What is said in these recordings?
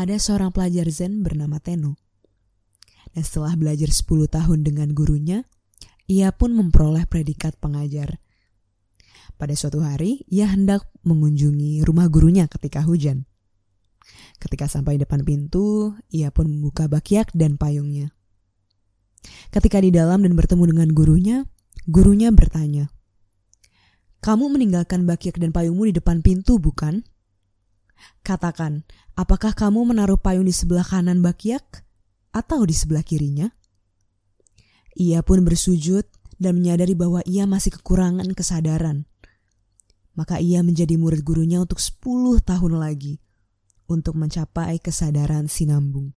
ada seorang pelajar Zen bernama Teno. Dan setelah belajar 10 tahun dengan gurunya, ia pun memperoleh predikat pengajar. Pada suatu hari, ia hendak mengunjungi rumah gurunya ketika hujan. Ketika sampai depan pintu, ia pun membuka bakiak dan payungnya. Ketika di dalam dan bertemu dengan gurunya, gurunya bertanya, "Kamu meninggalkan bakiak dan payungmu di depan pintu, bukan?" Katakan, apakah kamu menaruh payung di sebelah kanan bakiak atau di sebelah kirinya? Ia pun bersujud dan menyadari bahwa ia masih kekurangan kesadaran. Maka ia menjadi murid gurunya untuk 10 tahun lagi untuk mencapai kesadaran sinambung.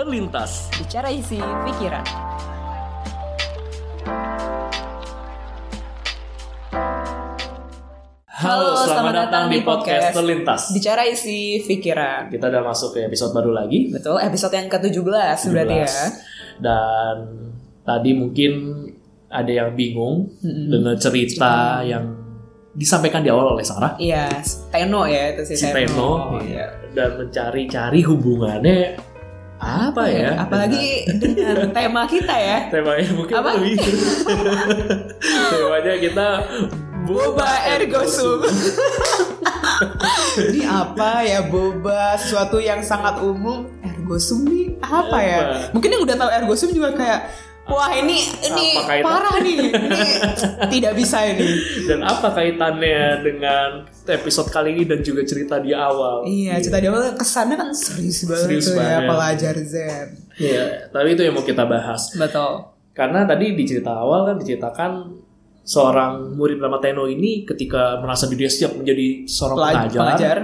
Terlintas Bicara isi pikiran. Halo, selamat, datang di podcast Terlintas Bicara isi pikiran. Kita udah masuk ke episode baru lagi Betul, episode yang ke-17 berarti ya. 17. Dan tadi mungkin ada yang bingung dengan cerita yang disampaikan di awal oleh Sarah Iya, Teno ya itu si, si Teno Iya. dan mencari-cari hubungannya apa ya Apalagi dengan tema kita ya. temanya mungkin Apa? lebih temanya kita Boba ergo sum. Ini apa ya boba? Sesuatu yang sangat umum. Ergo sum nih apa ya? Apa? Mungkin yang udah tahu ergo sum juga kayak Wah ini ini parah nih, ini tidak bisa ini. dan apa kaitannya dengan episode kali ini dan juga cerita di awal Iya, cerita di awal kesannya kan serius banget Serius tuh ya banget. pelajar Zen. Iya, tapi itu yang mau kita bahas. Betul. Karena tadi di cerita awal kan diceritakan seorang murid bernama Teno ini ketika merasa diri siap menjadi seorang Pelaj- pengajar, pelajar.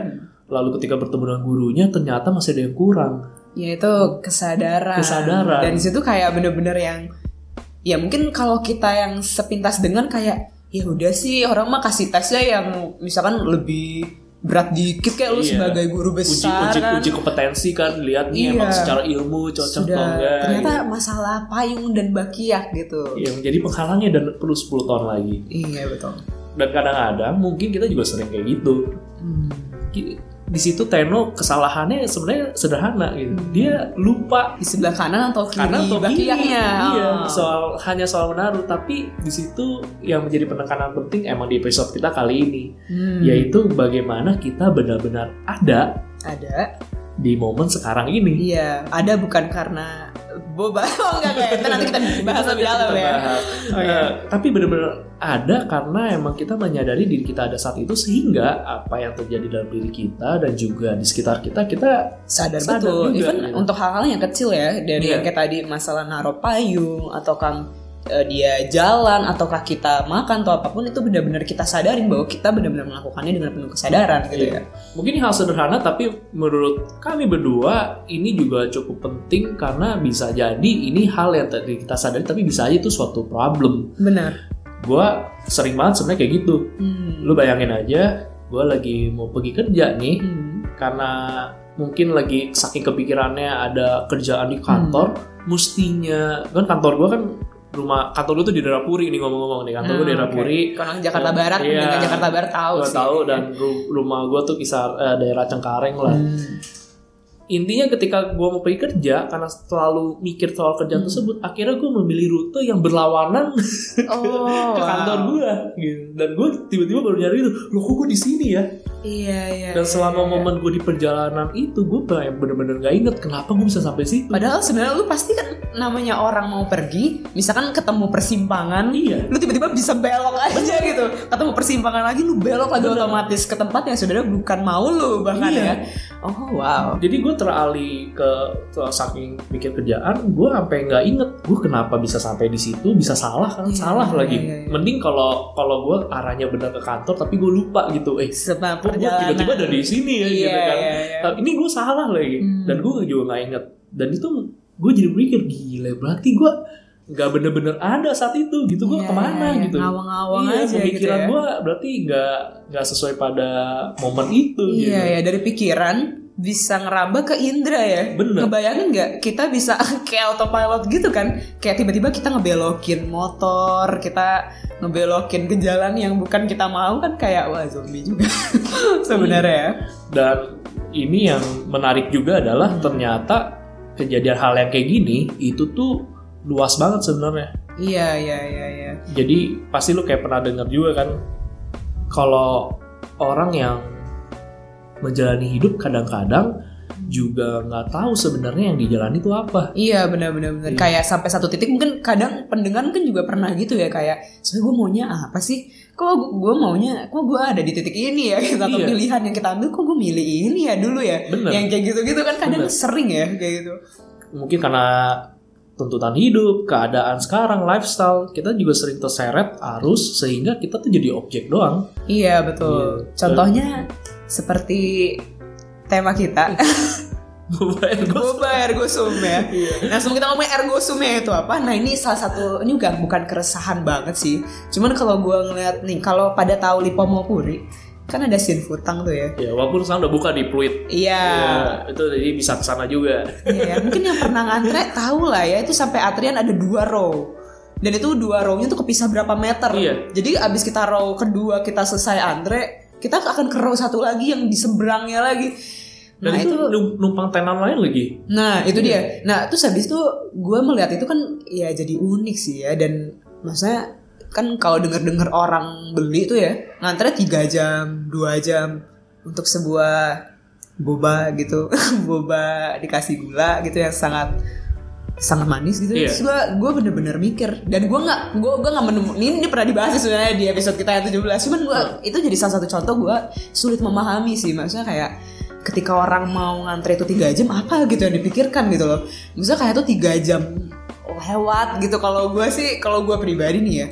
lalu ketika bertemu dengan gurunya ternyata masih ada yang kurang. Yaitu kesadaran. Kesadaran. Dan di situ kayak bener-bener yang ya mungkin kalau kita yang sepintas dengan kayak ya udah sih orang mah kasih tesnya yang misalkan lebih berat dikit kayak lu Iya. sebagai guru Uji, besar uji, kan. uji kompetensi kan lihat nih Iya. emang secara ilmu cocok atau sudah enggak. ternyata gitu. masalah payung dan bakiak gitu. Yang menjadi penghalangnya dan perlu 10 tahun lagi. Iya betul. Dan kadang-kadang mungkin kita juga sering kayak gitu. Hmm. Di situ Teno kesalahannya sebenarnya sederhana gitu. Dia lupa Di sebelah kanan atau kiri karena atau kiri. iya Oh. soal hanya soal menaruh. Tapi di situ yang menjadi penekanan penting emang di episode kita kali ini. Hmm. yaitu bagaimana kita benar-benar ada ada. di momen sekarang ini. Iya, ada bukan karena boba. Oh enggak itu nanti kita bahas lebih dalam ya. bahas. Oh, iya. Eh, tapi benar-benar ada karena emang kita menyadari diri kita ada saat itu sehingga apa yang terjadi dalam diri kita dan juga di sekitar kita kita Sadar, Sadar betul. juga, Even gitu. untuk hal-hal yang kecil ya, dari Iya. yang kayak tadi masalah naruh payung atau kan eh, dia jalan ataukah kita makan atau apa pun itu benar-benar kita sadarin bahwa kita benar-benar melakukannya dengan penuh kesadaran gitu Iya. ya. Mungkin hal sederhana tapi menurut kami berdua ini juga cukup penting karena bisa jadi ini hal yang tadi kita sadari tapi bisa aja itu suatu problem. Benar. Gua sering banget sebenarnya kayak gitu. Hmm. Lu bayangin aja, gua lagi mau pergi kerja nih Hmm. karena mungkin lagi saking kepikirannya ada kerjaan di kantor, mestinya kan kantor gua kan rumah kantor gua tuh di daerah Puri nih ngomong-ngomong nih kantor gua di daerah Ah, oke. Puri. Kalau Jakarta Eh, Barat, iya. dengan Jakarta Barat tahu Gua sih. tahu dan ru- rumah gua tuh kisar eh, daerah Cengkareng lah. Hmm. intinya ketika gue mau pergi kerja karena selalu mikir soal kerjaan Hmm. tersebut akhirnya gue memilih rute yang berlawanan Oh, ke kantor wow. gue gitu dan gue tiba-tiba baru nyari itu loh kok gue di sini ya Iya, iya. dan iya, selama iya. momen gue di perjalanan itu gue bener-bener gak inget kenapa gue bisa sampai situ Padahal sebenarnya lu pasti kan namanya orang mau pergi, misalkan ketemu persimpangan, iya lu tiba-tiba bisa belok aja gitu. Ketemu persimpangan lagi, lu belok lagi otomatis ke tempat yang sebenarnya bukan mau lu bahkan Iya. ya. Oh wow. jadi gue teralih ke, ke saking mikir kerjaan gue sampai nggak inget gue kenapa bisa sampai di situ bisa salah kan Iya, salah iya, lagi iya, iya. mending kalau kalau gue arahnya benar ke kantor tapi gue lupa gitu eh kok gue tiba-tiba ada di sini ya Iya, gitu kan iya, iya. Tapi ini gue salah lagi Hmm. dan gue juga nggak inget dan itu gue jadi berpikir gila berarti gue nggak bener-bener ada saat itu gitu gue Iya, ke mana iya, gitu ngawang-ngawang iya, aja gitu pemikiran ya. gue berarti nggak nggak sesuai pada momen itu gitu Iya ya dari pikiran bisa ngerambah ke indera ya. Bener. Ngebayangin nggak kita bisa kayak autopilot gitu kan? Kayak tiba-tiba kita ngebelokin motor, kita ngebelokin ke jalan yang bukan kita mau kan kayak wah zombie juga sebenarnya ya. dan ini yang menarik juga adalah ternyata kejadian hal yang kayak gini itu tuh luas banget sebenarnya Iya iya iya iya. jadi pasti lu kayak pernah dengar juga kan kalau orang yang menjalani hidup kadang-kadang juga nggak tahu sebenarnya yang dijalani itu apa Iya benar-benar benar. Iya. Kayak sampai satu titik mungkin kadang pendengar kan juga pernah gitu ya kayak sebenarnya gue maunya apa sih? Kok gue maunya, kok gue ada di titik ini ya? Gitu. Atau Iya. pilihan yang kita ambil, kok gue milih ini ya dulu ya? Bener. Yang kayak gitu-gitu kan kadang Bener. sering ya kayak gitu. mungkin karena tuntutan hidup, keadaan sekarang, lifestyle, kita juga sering terseret arus sehingga kita tuh jadi objek doang. Iya betul. Iya. Contohnya seperti tema kita, Boba ergo boba sum ya. Iya. Nah sebelum kita ngomongin ergo sum ya itu apa? Nah ini salah satu ini juga bukan keresahan banget sih. Cuman kalau gue ngeliat nih, kalau pada tahu Lipomo Puri, kan ada scene futang tuh ya. Ya, walaupun sekarang udah buka di Pluit. Iya. Ya, itu jadi bisa ke sana juga. Iya, ya. mungkin yang pernah ngantre tahu lah ya itu sampai antrian ada dua row. Dan itu dua row-nya tuh kepisah berapa meter. Iya. Jadi abis kita row kedua kita selesai antre, kita akan ke row satu lagi yang di seberangnya lagi. Dan nah itu, itu, num- numpang tenan lain lagi. nah itu dia. Nah terus habis itu gue melihat itu kan ya jadi unik sih ya dan maksudnya kan kalau denger-denger orang beli itu ya ngantre tiga jam, dua jam untuk sebuah boba gitu, boba dikasih gula gitu yang sangat sangat manis gitu. Iya. Terus gue gue bener-bener mikir. Dan gue nggak gue gue nggak menemu ini, ini pernah dibahas sebenarnya di episode kita yang 17 cuman gue itu jadi salah satu contoh gue sulit memahami sih. Maksudnya kayak ketika orang mau ngantre itu tiga jam apa gitu yang dipikirkan gitu loh. Misalnya kayak tuh tiga jam. Lewat gitu. Kalau gue sih kalau gue pribadi nih ya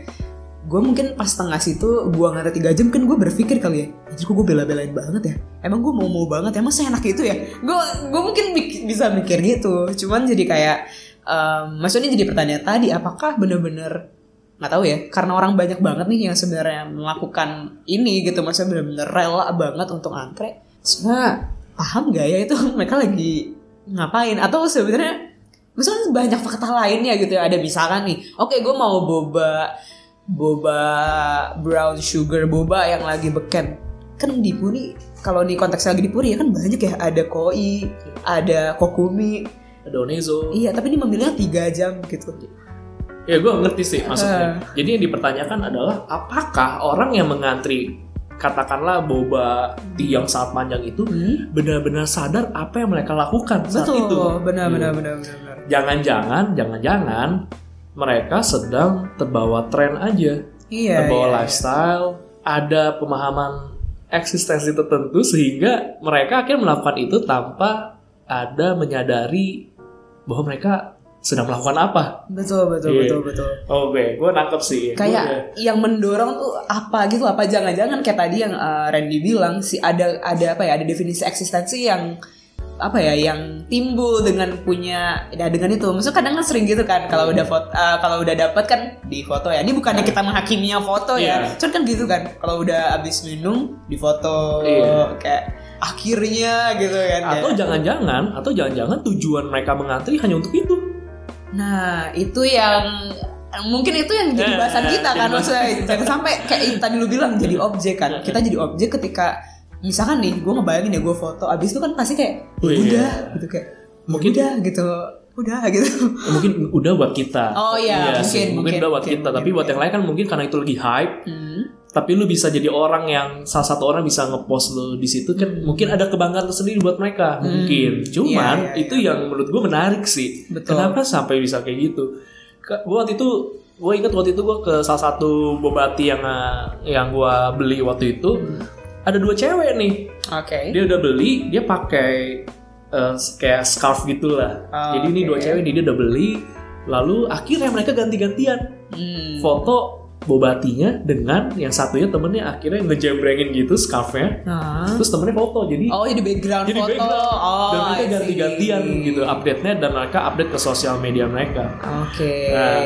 gue mungkin pas tengah situ gue ngantre tiga jam kan gue berpikir kali ya anjir kok gue bela-belain banget ya? Emang gue mau mau banget emang seenak itu ya? Gue gue mungkin mik- bisa mikir gitu. Cuman jadi kayak em, maksudnya jadi pertanyaan tadi apakah bener-bener nggak tahu ya karena orang banyak banget nih yang sebenarnya melakukan ini gitu maksudnya bener-bener rela banget untuk antre sebenarnya paham gak ya? Itu mereka lagi ngapain? Atau sebenarnya misalnya banyak fakta lainnya gitu ya. Ada misalkan nih oke gue mau boba boba brown sugar boba yang lagi beken. Kan di Puri kalau di konteks lagi di Puri ya kan banyak ya. Ada koi ada kokumi. Ada Onezo. iya tapi ini memilihnya tiga jam gitu. Ya gue ngerti sih maksudnya. Jadi yang dipertanyakan adalah apakah orang yang mengantri katakanlah boba tea yang sangat panjang itu Hmm? benar-benar sadar apa yang mereka lakukan saat betul itu. benar Iya. benar benar. Jangan-jangan, jangan-jangan mereka sedang terbawa tren aja, iya terbawa iya. lifestyle, ada pemahaman eksistensi tertentu sehingga mereka akhirnya melakukan itu tanpa ada menyadari bahwa mereka sedang melakukan apa. betul betul Iya. betul betul Oke, gue nangkep sih. Gua kayak udah- yang mendorong tuh apa gitu apa jangan-jangan kayak tadi yang uh, Randy bilang sih ada ada apa ya ada definisi eksistensi yang apa ya yang timbul dengan punya ya dengan itu maksudnya kadang kan sering gitu kan kalau udah foto kalau udah dapet kan di foto ya ini bukannya kita menghakiminya foto ya Iya. cuman kan gitu kan kalau udah abis minum di foto Iya. kayak akhirnya gitu kan atau jangan-jangan atau jangan-jangan tujuan mereka mengantri hanya untuk itu. Nah, itu yang mungkin itu yang jadi Nah, bahasan kita kan maksudnya jangan sampai kayak yang tadi lu bilang jadi objek kan. Kita jadi objek ketika misalkan nih gue ngebayangin ya gue foto abis itu kan pasti kayak Oh, "Ya iya. udah gitu kayak Mungkin- udah gitu udah gitu. Ya, mungkin udah buat kita. Oh, iya, sih. mungkin, mungkin, mungkin, udah buat mungkin, kita. Tapi mungkin, buat yang lain kan mungkin karena itu lagi hype. Hmm. Tapi lu bisa jadi orang yang salah satu orang bisa ngepost lu di situ kan mungkin ada kebanggaan tersendiri buat mereka mungkin. Cuman Iya, iya, itu yang menurut gue menarik sih. Betul. Kenapa sampai bisa kayak gitu? Gua waktu itu gue ingat waktu itu gue ke salah satu bobati yang yang gue beli waktu itu ada dua cewek nih Oke. dia udah beli dia pakai eh, kayak scarf gitulah Oh, jadi ini oke. dua cewek nih dia udah beli lalu akhirnya mereka ganti-gantian Hmm. foto bobatinya dengan yang satunya temennya akhirnya ngejembrengin gitu scarfnya Nah. terus temennya foto jadi Oh jadi background jadi foto. background Oh, dan mereka ganti-gantian gitu update-nya dan mereka update ke sosial media mereka Oke. Nah,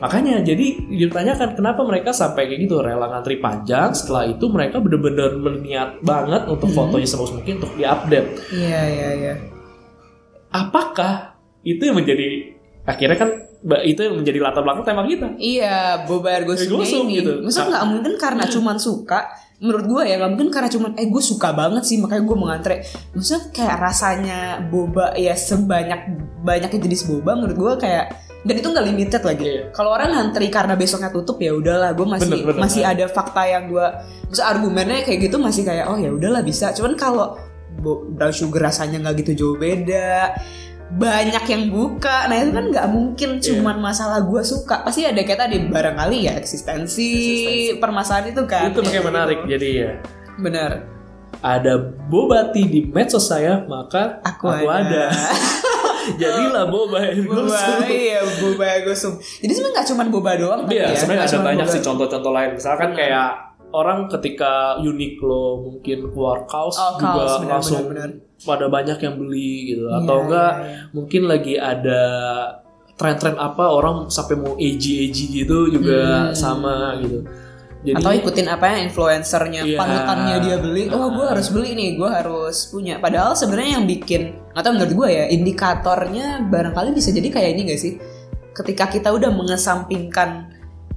makanya jadi ditanyakan kenapa mereka sampai kayak gitu rela ngantri panjang setelah itu mereka bener-bener berniat banget untuk Hmm. fotonya sebagus mungkin untuk diupdate Iya iya iya. apakah itu yang menjadi akhirnya kan itu yang menjadi latar belakang tema kita Iya, Boba Ergosumnya Ergosum ini. gitu. Masa nggak mungkin karena cuman suka. Menurut gue ya nggak mungkin karena cuman eh gue suka banget sih makanya gue mengantre. Maksudnya kayak rasanya boba ya sebanyak banyaknya jenis boba menurut gue kayak dan itu nggak limited lagi. Iya. Kalau orang ngantri karena besoknya tutup ya udahlah, gue masih Bener, bener. masih ada fakta yang gue, maksudnya argumennya kayak gitu masih kayak oh ya udahlah bisa. Cuman kalau brown sugar rasanya nggak gitu jauh beda, banyak yang buka, nah itu kan nggak mungkin Iya. cuman masalah gue suka, pasti ada kayak tadi barangkali ya eksistensi, permasalahan itu kan. itu makanya menarik gitu. jadi ya Bener. ada bobati di medsos saya maka Aku, ada, jadilah boba Boba, Ergosum iya, boba gosum. Jadi sebenarnya nggak cuma boba doang, Iya, ya, sebenarnya ada banyak boba. sih contoh-contoh lain. Misalkan kayak orang ketika Uniqlo mungkin keluar kaos Oh, juga kaos, langsung benar, pada banyak yang beli gitu. Iya, Atau enggak iya, iya. mungkin lagi ada tren-tren apa orang sampai mau AG-AG gitu juga Hmm. sama gitu. Jadi atau ikutin apa ya influencernya Iya. panutannya dia beli oh gue harus beli nih gue harus punya padahal sebenarnya yang bikin atau menurut gue ya indikatornya barangkali bisa jadi kayak ini gak sih ketika kita udah mengesampingkan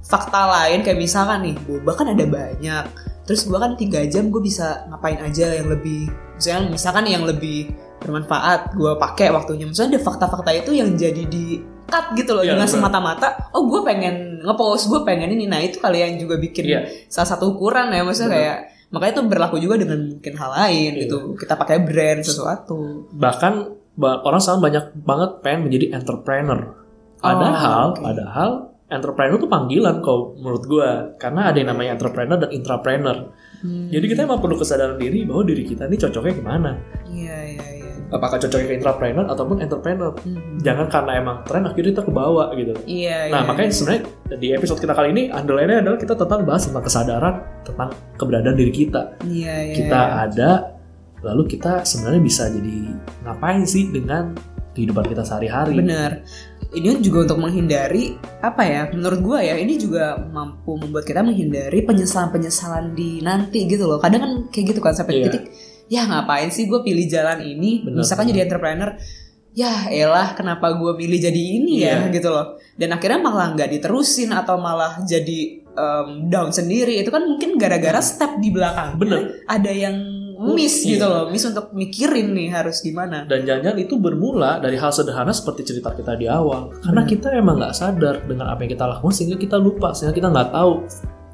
fakta lain kayak misalkan nih boba kan ada banyak terus gue kan tiga jam gue bisa ngapain aja yang lebih misalnya misalkan yang lebih bermanfaat gue pakai waktunya misalnya ada fakta-fakta itu yang jadi di cut gitu loh Iya, dengan semata-mata oh gue pengen ngepost gue pengen ini nah itu kali yang juga bikin Iya. salah satu ukuran ya maksudnya Benar. kayak makanya itu berlaku juga dengan mungkin hal lain Iya. gitu kita pakai brand sesuatu bahkan ba- orang sekarang banyak banget pengen menjadi entrepreneur. Padahal, oke. padahal entrepreneur tuh panggilan kalau menurut gua karena ada yang namanya entrepreneur dan intrapreneur. Hmm. Jadi kita emang perlu kesadaran diri bahwa diri kita ini cocoknya ke mana. iya iya iya Apakah cocoknya ke intrapreneur ataupun entrepreneur. Hmm. Jangan karena emang tren akhirnya kita kebawa gitu. iya Nah iya, makanya iya. sebenarnya di episode kita kali ini underline-nya adalah kita tentang bahas tentang kesadaran tentang keberadaan diri kita. iya iya Kita iya. ada, lalu kita sebenarnya bisa jadi ngapain sih dengan kehidupan kita sehari-hari. benar ini juga untuk menghindari apa ya menurut gua ya ini juga mampu membuat kita menghindari penyesalan penyesalan di nanti gitu loh. Kadang kan kayak gitu kan sampai Iya. titik ya ngapain sih gue pilih jalan ini? Benar, misalkan jadi entrepreneur ya elah kenapa gue pilih jadi ini ya? Iya. gitu loh. Dan akhirnya malah nggak diterusin atau malah jadi em, down sendiri. Itu kan mungkin gara-gara step di belakang. Bener. ada yang miss Iya. gitu loh miss untuk mikirin nih harus gimana Dan jangan-jangan itu bermula dari hal sederhana seperti cerita kita di awal. Karena Benar. kita emang nggak sadar dengan apa yang kita lakukan sehingga kita lupa, sehingga kita nggak tahu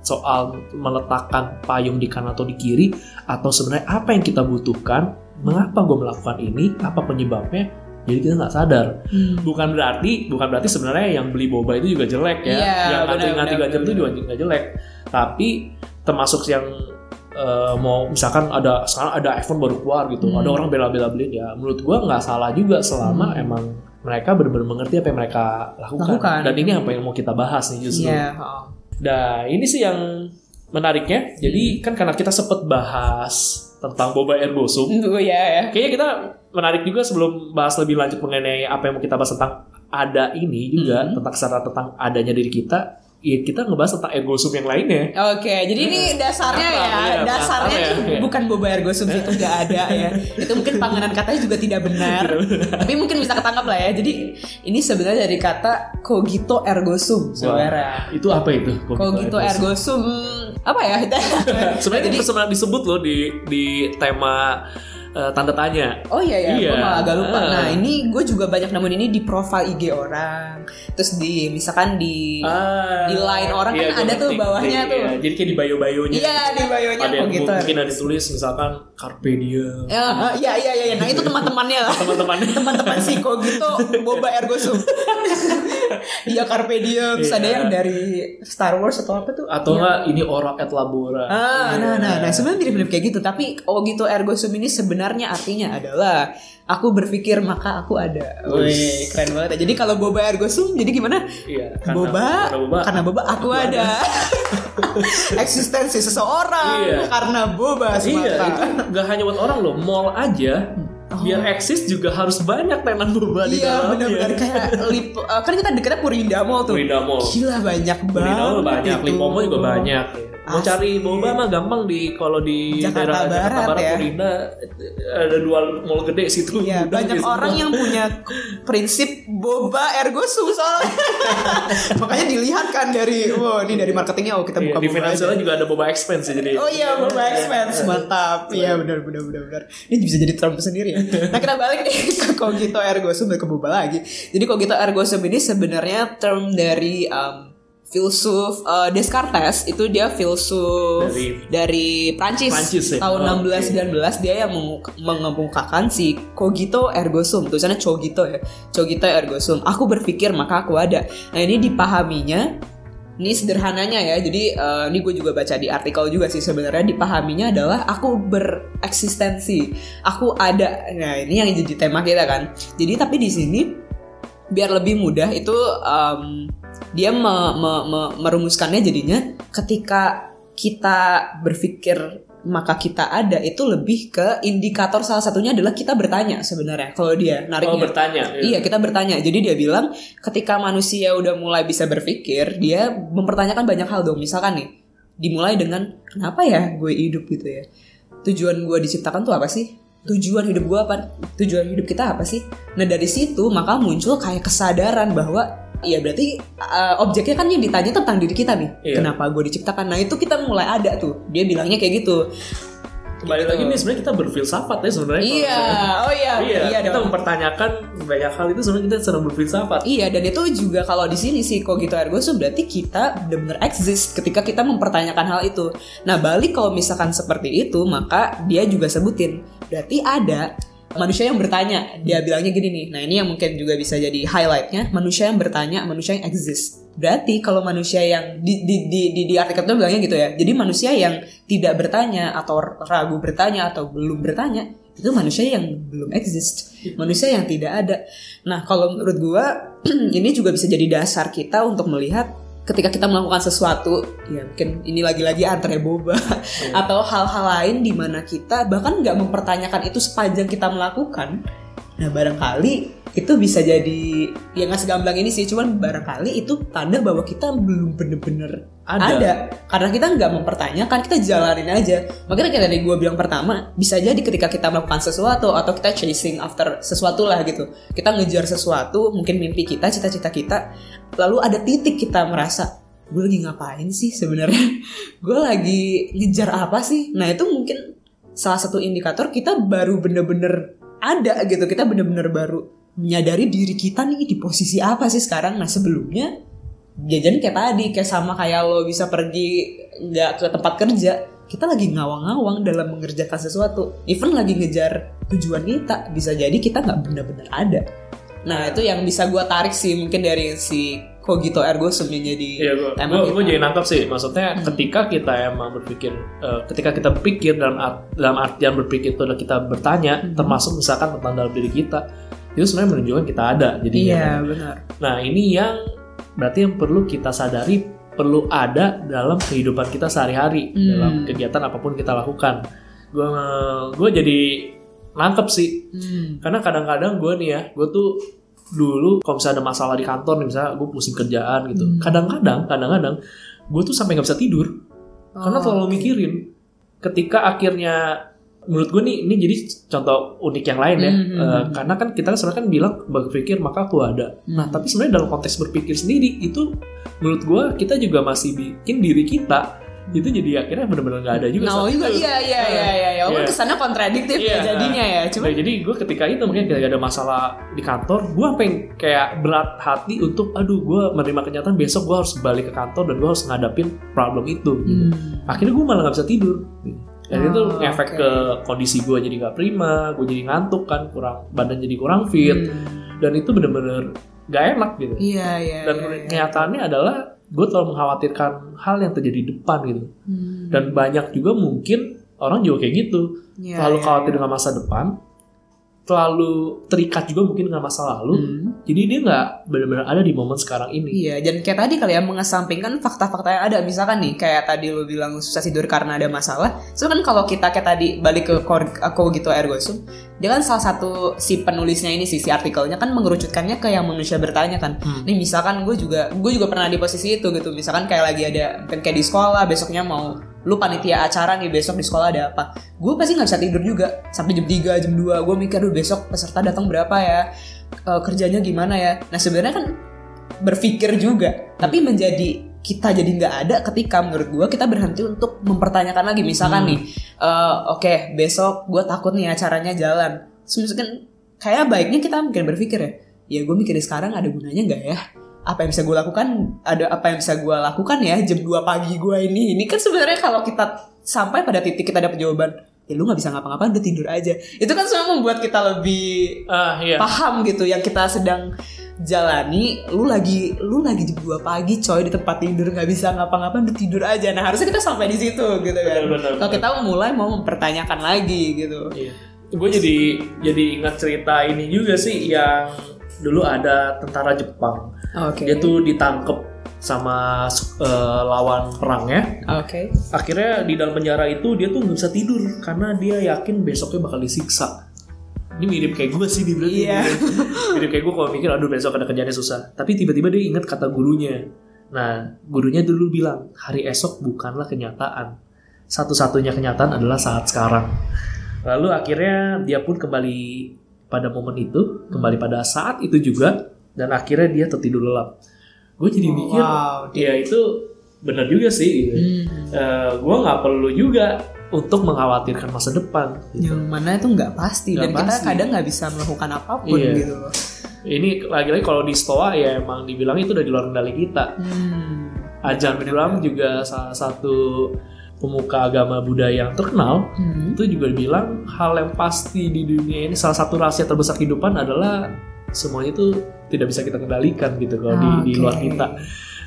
soal meletakkan payung di kanan atau di kiri atau sebenarnya apa yang kita butuhkan, mengapa gue melakukan ini, apa penyebabnya. Jadi kita nggak sadar. Hmm. Bukan berarti, bukan berarti sebenarnya yang beli boba itu juga jelek ya. Iya, yang ngantri ngantri benar, jam itu juga nggak jelek. Tapi termasuk yang eh, mau misalkan ada sekarang ada iPhone baru keluar gitu, Hmm. ada orang bela-bela beli ya. Menurut gua nggak salah juga selama Hmm. emang mereka benar-benar mengerti apa yang mereka lakukan. Lakukan. Dan ini apa yang mau kita bahas nih justru. Iya, oh. Nah ini sih yang menariknya. Jadi kan karena kita sempet bahas tentang boba ergosum, Tunggu ya ya. Kayaknya kita menarik juga sebelum bahas lebih lanjut mengenai apa yang mau kita bahas tentang ada ini juga Hmm. tentang kesadaran tentang adanya diri kita. Ya kita ngebahas tentang ergosum yang lainnya. Oke, jadi ini dasarnya ya, iya, dasarnya ya, bukan boba ergosum itu nggak ada ya. Itu mungkin panganan katanya juga tidak benar. Tapi mungkin bisa ketangkap lah ya. Jadi ini sebenarnya dari kata cogito ergosum sebenarnya. Itu apa itu? Cogito ergosum apa ya? Sebenarnya Jadi- itu sebenarnya disebut loh di di tema eh, tanda tanya. Oh iya ya, gue Iya. malah agak lupa. Ah. Nah ini gue juga banyak nemuin ini di profile IG orang. Terus di misalkan di Ah, di line orang kan gua ada tuh bawahnya Iya, tuh. Jadi kayak di bio-bionya. Iya di bio-nya Ada yang Cogito mungkin ada ditulis misalkan Carpe Diem. Ya, ah, iya iya iya. Nah itu teman-temannya lah. Teman-temannya. teman-teman si Kogito boba ergosum Iya Carpe Diem, terus Iya. ada yang dari Star Wars atau apa tuh? Atau enggak ini ora et labora. Ah, nah, nah, nah, Iya. sebenarnya mirip-mirip kayak gitu. Tapi oh gitu ergo sum ini sebenarnya artinya adalah aku berpikir maka aku ada. Wih, keren banget. ya. Jadi kalau boba ergo sum, jadi gimana? Iya, karena- boba, karena boba, karena boba aku, ada. Eksistensi seseorang Iya. karena boba Iya, semata. itu nggak hanya buat orang loh, mall aja biar eksis juga harus banyak tenan boba di Oh. Iya dalamnya. benar-benar kayak lip, eh, kan kita deketnya Purinda Mall tuh. Purinda Mall. Gila banyak banget. Purinda Mall banyak, itu. Lipomo juga banyak. Mau Asli. cari boba mah gampang di kalau di Jakarta daerah Barat Jakarta Barat ya. Purinda ada dua mall gede situ. Iya, Gudang banyak di situ. orang yang punya prinsip boba ergo soalnya. Makanya dilihat kan dari, wah ini dari marketingnya oh kita Iya, buka di boba finansialnya juga ada boba expense ya, jadi. Oh iya, boba expense mantap. Iya benar benar benar benar. Ini bisa jadi Trump sendiri ya. Nah kita balik nih ke cogito ergo sum ke boba lagi. Jadi cogito ergo sum ini sebenarnya term dari um, filsuf uh, Descartes itu dia filsuf Dari- dari, Prancis, Prancis ya? tahun Oh, 1619 dia yang mengemukakan si cogito ergo sum. Tulisannya cogito ya. Cogito ergo sum. Aku berpikir maka aku ada. Nah ini dipahaminya. Ini sederhananya ya. Jadi eh, ini gue juga baca di artikel juga sih sebenarnya. Dipahaminya adalah aku bereksistensi. Aku ada. Nah ini yang jadi tema kita kan. Jadi tapi di sini biar lebih mudah itu em, dia me- me- me- merumuskannya jadinya ketika kita berpikir maka kita ada itu lebih ke indikator salah satunya adalah kita bertanya sebenarnya kalau dia Oh, nariknya bertanya. Iya kita bertanya. Jadi dia bilang ketika manusia udah mulai bisa berpikir, dia mempertanyakan banyak hal dong. Misalkan nih, dimulai dengan kenapa ya gue hidup gitu ya? Tujuan gue diciptakan tuh apa sih? Tujuan hidup gue apa? Tujuan hidup kita apa sih? Nah dari situ maka muncul kayak kesadaran bahwa ya berarti uh, objeknya kan yang ditanya tentang diri kita nih. Iya. Kenapa gue diciptakan? Nah itu kita mulai ada tuh. Dia bilangnya kayak gitu. Kembali Gitu. lagi nih sebenarnya kita berfilsafat ya sebenarnya. Iya, oh iya, Iya, iya kita dong. mempertanyakan banyak hal itu sebenarnya kita sedang berfilsafat. Iya dan itu juga kalau di sini sih cogito ergo sum berarti kita benar-benar exist ketika kita mempertanyakan hal itu. Nah balik kalau misalkan seperti itu maka dia juga sebutin berarti ada manusia yang bertanya. Dia bilangnya gini nih. Nah ini yang mungkin juga bisa jadi highlightnya manusia yang bertanya, manusia yang exist. Berarti kalau manusia yang di di di di, di artikel itu bilangnya gitu ya. Jadi manusia yang tidak bertanya atau ragu bertanya atau belum bertanya itu manusia yang belum exist, manusia yang tidak ada. Nah, kalau menurut gua ini juga bisa jadi dasar kita untuk melihat ketika kita melakukan sesuatu, ya mungkin ini lagi-lagi antre boba atau hal-hal lain di mana kita bahkan nggak mempertanyakan itu sepanjang kita melakukan. Nah, barangkali itu bisa jadi ya nggak segamblang ini sih, cuman barangkali itu tanda bahwa kita belum bener-bener Ada. ada. Karena kita nggak mempertanyakan, kita jalanin aja. Makanya kayak tadi gue bilang pertama, bisa jadi ketika kita melakukan sesuatu atau kita chasing after sesuatu lah gitu. Kita ngejar sesuatu, mungkin mimpi kita, cita-cita kita, lalu ada titik kita merasa gue lagi ngapain sih sebenarnya? gue lagi ngejar apa sih? Nah itu mungkin salah satu indikator kita baru bener-bener ada gitu. Kita bener-bener baru menyadari diri kita nih di posisi apa sih sekarang. Nah sebelumnya jajan kayak tadi kayak sama kayak lo bisa pergi nggak ke tempat kerja kita lagi ngawang-ngawang dalam mengerjakan sesuatu even lagi ngejar tujuan kita bisa jadi kita nggak benar-benar ada nah itu yang bisa gua tarik sih mungkin dari si cogito ergo sum yang jadi Iya, gue tema kita. jadi nangkap sih. Maksudnya Hmm. ketika kita emang berpikir, eh, ketika kita berpikir dalam art- dalam artian berpikir itu adalah kita bertanya, Hmm. termasuk misalkan tentang dalam diri kita, itu sebenarnya menunjukkan kita ada. Jadi iya benar Nah ini yang berarti yang perlu kita sadari perlu ada dalam kehidupan kita sehari-hari Hmm. dalam kegiatan apa pun kita lakukan. Gue gue jadi nangkep sih Hmm. karena kadang-kadang gue nih ya gue tuh dulu kalau misalnya ada masalah di kantor nih misalnya gue pusing kerjaan gitu. Hmm. Kadang-kadang kadang-kadang gue tuh sampai nggak bisa tidur karena Oh, terlalu mikirin. Ketika akhirnya menurut gue nih ini jadi contoh unik yang lain ya Hmm, hmm, Eh, hmm. karena kan kita sebenarnya kan bilang berpikir maka aku ada nah Hmm. tapi sebenarnya dalam konteks berpikir sendiri itu menurut gue kita juga masih bikin diri kita itu jadi akhirnya benar-benar nggak ada juga Nah, juga itu. iya iya iya iya ya. Walaupun Iya. kesannya kontradiktif ya Iya. jadinya ya. Cuma Nah, jadi gue ketika itu mungkin ketika ada masalah di kantor, gue sampai kayak berat hati untuk, aduh gue menerima kenyataan besok gue harus balik ke kantor dan gue harus ngadapin problem itu. gitu. Hmm. Akhirnya gue malah nggak bisa tidur. Dan itu Oh, ngefek oke. ke kondisi gue jadi gak prima, gue jadi ngantuk kan, kurang badan jadi kurang fit, Hmm. dan itu bener-bener gak enak gitu Iya, iya. dan iya, iya. kenyataannya adalah gue terlalu mengkhawatirkan hal yang terjadi di depan gitu Hmm. dan banyak juga mungkin orang juga kayak gitu Iya, terlalu iya, khawatir iya. dengan masa depan terlalu terikat juga mungkin dengan masa lalu Hmm. jadi dia nggak benar-benar ada di momen sekarang ini Iya, dan kayak tadi kali ya mengesampingkan fakta-fakta yang ada. Misalkan nih, kayak tadi lu bilang susah tidur karena ada masalah. So kan kalau kita kayak tadi balik ke aku gitu ergo sum, dia kan salah satu si penulisnya ini sih si artikelnya kan mengerucutkannya ke yang manusia bertanya kan. Hmm. Nih misalkan gue juga gue juga pernah di posisi itu gitu. Misalkan kayak lagi ada kan kayak di sekolah besoknya mau lu panitia acara nih besok di sekolah ada apa? Gue pasti nggak bisa tidur juga sampai jam 3 jam 2 gue mikir duh besok peserta datang berapa ya? Eh, kerjanya gimana ya? Nah sebenarnya kan berpikir juga tapi menjadi kita jadi nggak ada ketika menurut gue kita berhenti untuk mempertanyakan lagi. Misalkan Hmm. nih eh, oke besok gue takut nih acaranya jalan. Terus misalkan kayak baiknya kita mungkin berpikir ya ya gue mikir sekarang ada gunanya nggak ya apa yang bisa gue lakukan ada apa yang bisa gue lakukan ya jam 2 pagi gue ini. Ini kan sebenarnya kalau kita sampai pada titik kita dapat jawaban ya lu nggak bisa ngapa-ngapain udah tidur aja. Itu kan semua membuat kita lebih ah iya. paham gitu yang kita sedang jalani. Lu lagi lu lagi jam 2 pagi coy di tempat tidur nggak bisa ngapa-ngapain udah tidur aja. Nah harusnya kita sampai di situ gitu kan. Kalau kita mulai mau mempertanyakan lagi gitu. Iya. Gue jadi jadi ingat cerita ini juga sih yang dulu ada tentara Jepang. Oke Dia tuh ditangkep sama eh, lawan perangnya. oke Akhirnya di dalam penjara itu dia tuh nggak bisa tidur karena dia yakin besoknya bakal disiksa. Ini mirip kayak gue sih di berarti. Iya. mirip kayak gue kalau mikir aduh besok ada kerjaannya susah. Tapi tiba-tiba dia ingat kata gurunya. Nah, gurunya dulu bilang, hari esok bukanlah kenyataan. Satu-satunya kenyataan adalah saat sekarang. Lalu akhirnya dia pun kembali pada momen itu, kembali pada saat itu juga, dan akhirnya dia tertidur lelap. Gue jadi Oh, mikir, wow. ya itu benar juga sih. Gitu. Hmm. gue nggak perlu juga untuk mengkhawatirkan masa depan. yang mana itu nggak pasti dan Nggak kita pasti. kadang nggak bisa melakukan apa pun Iya. gitu loh Ini lagi-lagi kalau di stoa ya emang dibilang itu udah di luar kendali kita. hmm. Ajan Bram juga salah satu pemuka agama Buddha yang terkenal Hmm. itu juga bilang hal yang pasti di dunia ini salah satu rahasia terbesar kehidupan adalah semuanya itu tidak bisa kita kendalikan gitu kalau di, di luar kita.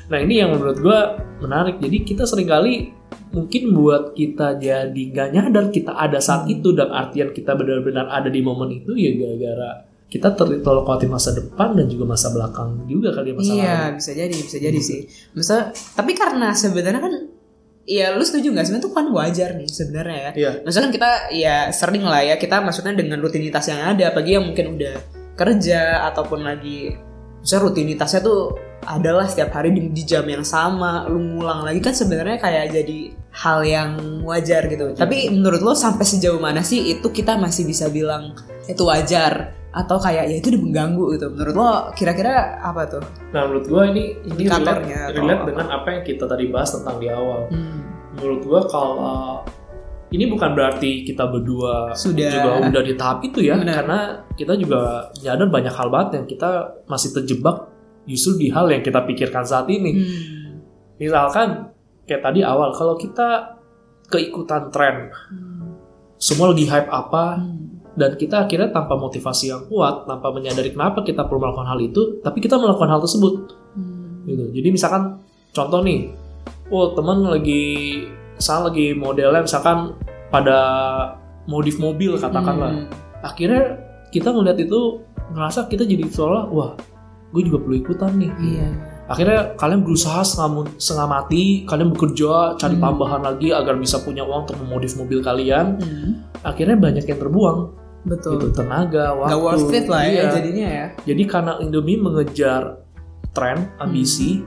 Nah ini yang menurut gue menarik. Jadi kita sering kali mungkin buat kita jadi nggak nyadar kita ada saat Hmm. itu dan artian kita benar-benar ada di momen itu ya gara-gara kita ter- terlalu masa depan dan juga masa belakang juga kali ya masa iya lalu. bisa jadi bisa jadi sih Maksudnya, tapi karena sebenarnya kan ya lu setuju nggak sebenarnya itu kan wajar nih sebenarnya ya Iya. maksudnya kan kita ya sering lah ya kita maksudnya dengan rutinitas yang ada apalagi yang mungkin udah kerja ataupun lagi misalnya rutinitasnya tuh adalah setiap hari di, di jam yang sama lu ngulang lagi kan sebenarnya kayak jadi hal yang wajar gitu. Tapi menurut lo sampai sejauh mana sih itu kita masih bisa bilang itu wajar? Atau kayak ya itu udah mengganggu gitu. Menurut lo kira-kira apa tuh? Nah menurut gue ini ini relate, relate dengan apa yang kita tadi bahas tentang di awal. Hmm. Menurut gue kalau ini bukan berarti kita berdua Sudah. juga udah di tahap itu ya, Benar. karena kita juga nyadar banyak hal banget yang kita masih terjebak justru di hal yang kita pikirkan saat ini. Hmm. Misalkan kayak tadi awal, kalau kita keikutan tren, Hmm. semua lagi hype apa, Hmm. dan kita akhirnya tanpa motivasi yang kuat, tanpa menyadari kenapa kita perlu melakukan hal itu, tapi kita melakukan hal tersebut. Hmm. gitu. Jadi misalkan contoh nih, oh teman lagi misalnya lagi modelnya misalkan pada modif mobil katakanlah. Hmm. Akhirnya kita ngeliat itu ngerasa kita jadi seolah wah gue juga perlu ikutan nih. Iya. Akhirnya kalian berusaha setengah, mati, kalian bekerja cari Hmm. tambahan lagi agar bisa punya uang untuk memodif mobil kalian. Hmm. Akhirnya banyak yang terbuang Betul. gitu tenaga, waktu. Gak worth it lah ya Iya. jadinya ya. Jadi karena Indomie mengejar tren, ambisi,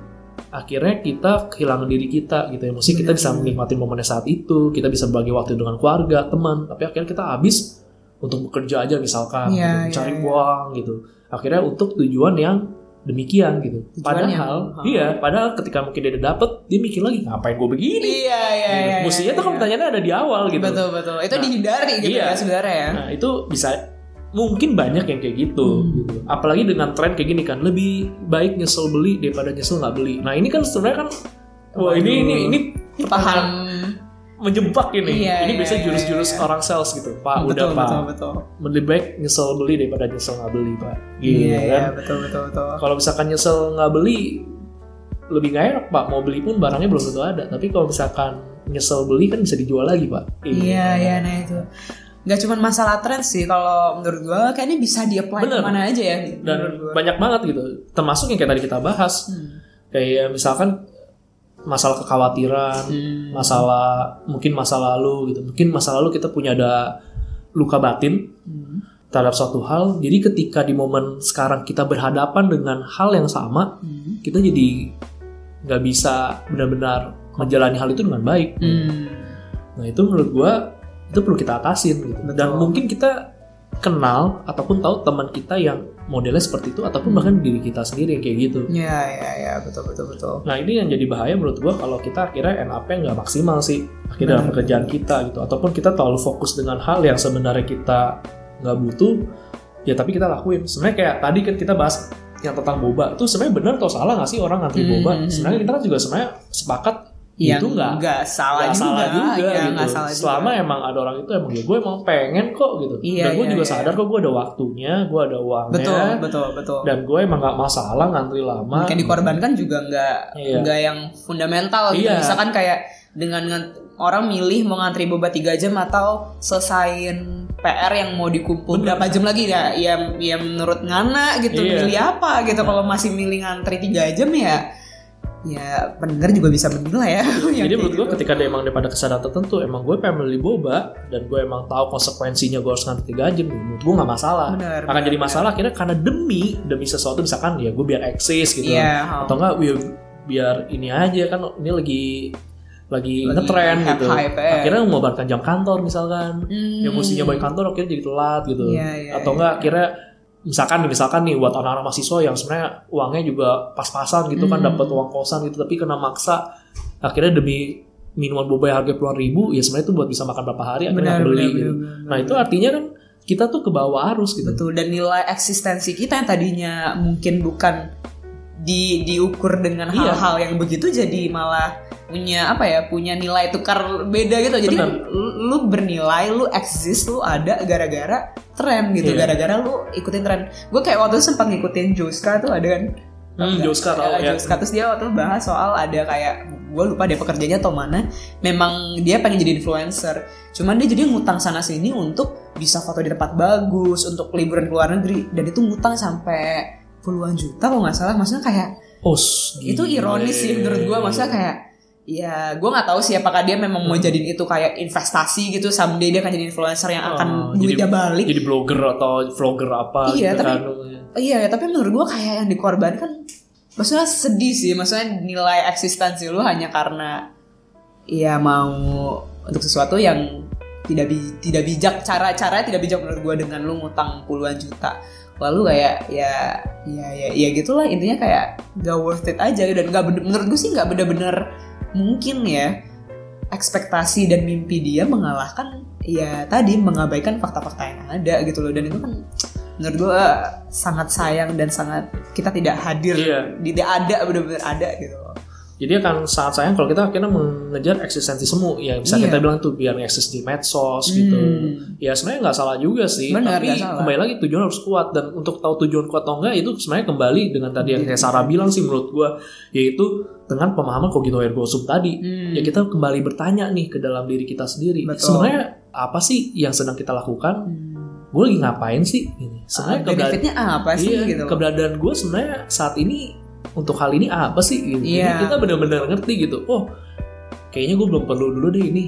akhirnya kita kehilangan diri kita gitu ya. Mesti kita bisa menikmati momennya saat itu, kita bisa bagi waktu dengan keluarga, teman, tapi akhirnya kita habis untuk bekerja aja misalkan, Iya, gitu, cari iya, iya. uang gitu. Akhirnya untuk tujuan yang demikian gitu. Tujuan padahal, yang- iya, padahal ketika mungkin dia dapet, dia mikir lagi ngapain gue begini. Iya iya Gitu. iya. Mestinya tuh kan iya. pertanyaannya ada di awal gitu. Betul betul. Itu Nah, dihindari gitu iya. ya sebenarnya ya. Nah itu bisa mungkin banyak yang kayak gitu, Hmm. gitu. Apalagi dengan tren kayak gini kan, lebih baik nyesel beli daripada nyesel nggak beli. Nah ini kan sebenarnya kan, wah ini ini ini paham menjebak ini. Iya, ini iya, biasanya iya, jurus-jurus iya. orang sales gitu. Pak, betul, udah Pak. betul, betul. Lebih baik nyesel beli daripada nyesel nggak beli, Pak. Gitu Iya, kan. iya, betul, betul, betul. Kalau misalkan nyesel nggak beli, lebih nggak enak, Pak. Mau beli pun barangnya belum tentu ada. Tapi kalau misalkan nyesel beli kan bisa dijual lagi, Pak. Iya, iya, nah itu. Gak cuma masalah tren sih, kalau menurut gua kayaknya bisa di-apply Bener. ke mana aja ya. Dan menurut gua. banyak banget gitu. Termasuk yang kayak tadi kita bahas. Hmm. Kayak misalkan masalah kekhawatiran, Hmm. masalah mungkin masa lalu gitu. Mungkin masa lalu kita punya ada luka batin Hmm. terhadap suatu hal. Jadi ketika di momen sekarang kita berhadapan dengan hal yang sama, Hmm. kita jadi nggak bisa benar-benar menjalani hal itu dengan baik. Hmm. Nah itu menurut gua itu perlu kita atasin gitu. Dan Betul. mungkin kita kenal ataupun tahu teman kita yang modelnya seperti itu ataupun bahkan diri kita sendiri yang kayak gitu. Ya, ya, ya, betul, betul, betul. Nah ini yang jadi bahaya menurut gua kalau kita akhirnya NAP nggak maksimal sih. Akhirnya dalam pekerjaan kita gitu. Ataupun kita terlalu fokus dengan hal yang sebenarnya kita nggak butuh ya tapi kita lakuin. Sebenarnya kayak tadi kan kita bahas yang tentang boba. Itu sebenarnya benar atau salah nggak sih orang ngantri Hmm, boba? hmm, sebenarnya kita kan juga sebenarnya sepakat Yang itu nggak nggak salah nggak juga, salah juga ya, gitu. salah Selama juga. emang ada orang itu emang ya gue emang pengen kok gitu. Iya, dan gue iya, juga iya. sadar kok gue ada waktunya, gue ada uangnya. betul, betul, betul. Dan gue emang nggak masalah ngantri lama. Yang dikorbankan juga nggak Iya. nggak yang fundamental gitu. Iya. Misalkan kayak dengan ngan- orang milih mau ngantri boba 3 jam atau selesain PR yang mau dikumpul Bener. berapa jam lagi ya ya, ya menurut ngana gitu Iya. milih apa gitu kalau masih milih ngantri 3 jam ya ya pendengar juga bisa menilai ya yang Jadi menurut gue gitu. ketika dia emang daripada kesadaran tertentu, emang gue pengen beli boba dan gue emang tahu konsekuensinya gue harus ngantri 3 jam, menurut gue nggak masalah. Bener, Akan bener, jadi masalah akhirnya karena demi demi sesuatu misalkan ya gue biar eksis gitu. Iya, Atau enggak ya, biar ini aja kan ini lagi lagi, Lagi ngetren gitu. ya. Akhirnya mengobarkan jam kantor misalkan. Hmm. yang mestinya balik kantor akhirnya jadi telat gitu Iya, iya, atau iya. enggak akhirnya misalkan misalkan nih buat anak-anak mahasiswa yang sebenarnya uangnya juga pas-pasan gitu kan Hmm. dapat uang kosan gitu tapi kena maksa akhirnya demi minuman boba yang harga puluhan ribu ya sebenarnya itu buat bisa makan berapa hari akhirnya Benar, beli benar, gitu. benar, benar, nah itu artinya kan kita tuh ke bawah arus gitu Betul dan nilai eksistensi kita yang tadinya mungkin bukan di diukur dengan Iya. hal-hal yang begitu jadi malah punya apa ya punya nilai tukar beda gitu jadi Benar. lu, lu bernilai lu eksis lu ada gara-gara tren gitu Iya. gara-gara lu ikutin tren gue kayak waktu itu sempat ngikutin Joska tuh ada kan Hmm, Joska tau ya, ya. Joska terus dia waktu itu bahas soal ada kayak gue lupa dia pekerjaannya atau mana memang dia pengen jadi influencer cuman dia jadi ngutang sana sini untuk bisa foto di tempat bagus untuk liburan ke luar negeri dan itu ngutang sampai puluhan juta kalau nggak salah maksudnya kayak oh itu ironis sih menurut gue maksudnya kayak ya gue nggak tahu sih apakah dia memang mau jadiin itu kayak investasi gitu someday dia akan jadi influencer yang akan Oh, duitnya jadi- balik. jadi blogger atau vlogger apa Iya, gitu tapi- kan Iya, tapi menurut gua kayak yang dikorbankan maksudnya sedih sih, maksudnya nilai eksistensi lu hanya karena ya mau untuk sesuatu yang tidak bi- tidak bijak cara-cara tidak bijak menurut gua dengan lu ngutang puluhan juta. Lalu kayak ya ya ya ya gitulah intinya kayak gak worth it aja dan gak bener- menurut gue sih nggak bener-bener mungkin ya ekspektasi dan mimpi dia mengalahkan ya tadi mengabaikan fakta-fakta yang ada gitu loh dan itu kan menurut gue sangat sayang dan sangat kita tidak hadir Iya. tidak ada benar-benar ada gitu loh. Jadi akan sangat sayang kalau kita akhirnya mengejar eksistensi semu ya bisa Iya. kita bilang tuh biar eksis di medsos gitu. Hmm. Ya sebenarnya nggak salah juga sih, Benar, tapi salah. kembali lagi tujuan harus kuat dan untuk tahu tujuan kuat atau enggak itu sebenarnya kembali dengan tadi yang kayak Sarah bilang sih menurut gua yaitu dengan pemahaman kogito ergo sum tadi. Hmm. Ya kita kembali bertanya nih ke dalam diri kita sendiri. Betul. Sebenarnya apa sih yang sedang kita lakukan? Hmm. Gue lagi ngapain sih? Ini sebenarnya Ah, benefitnya apa sih iya, gitu keberadaan gue sebenarnya saat ini untuk hal ini apa sih gitu. Jadi Iya. kita benar-benar ngerti gitu. Oh, kayaknya gue belum perlu dulu deh ini.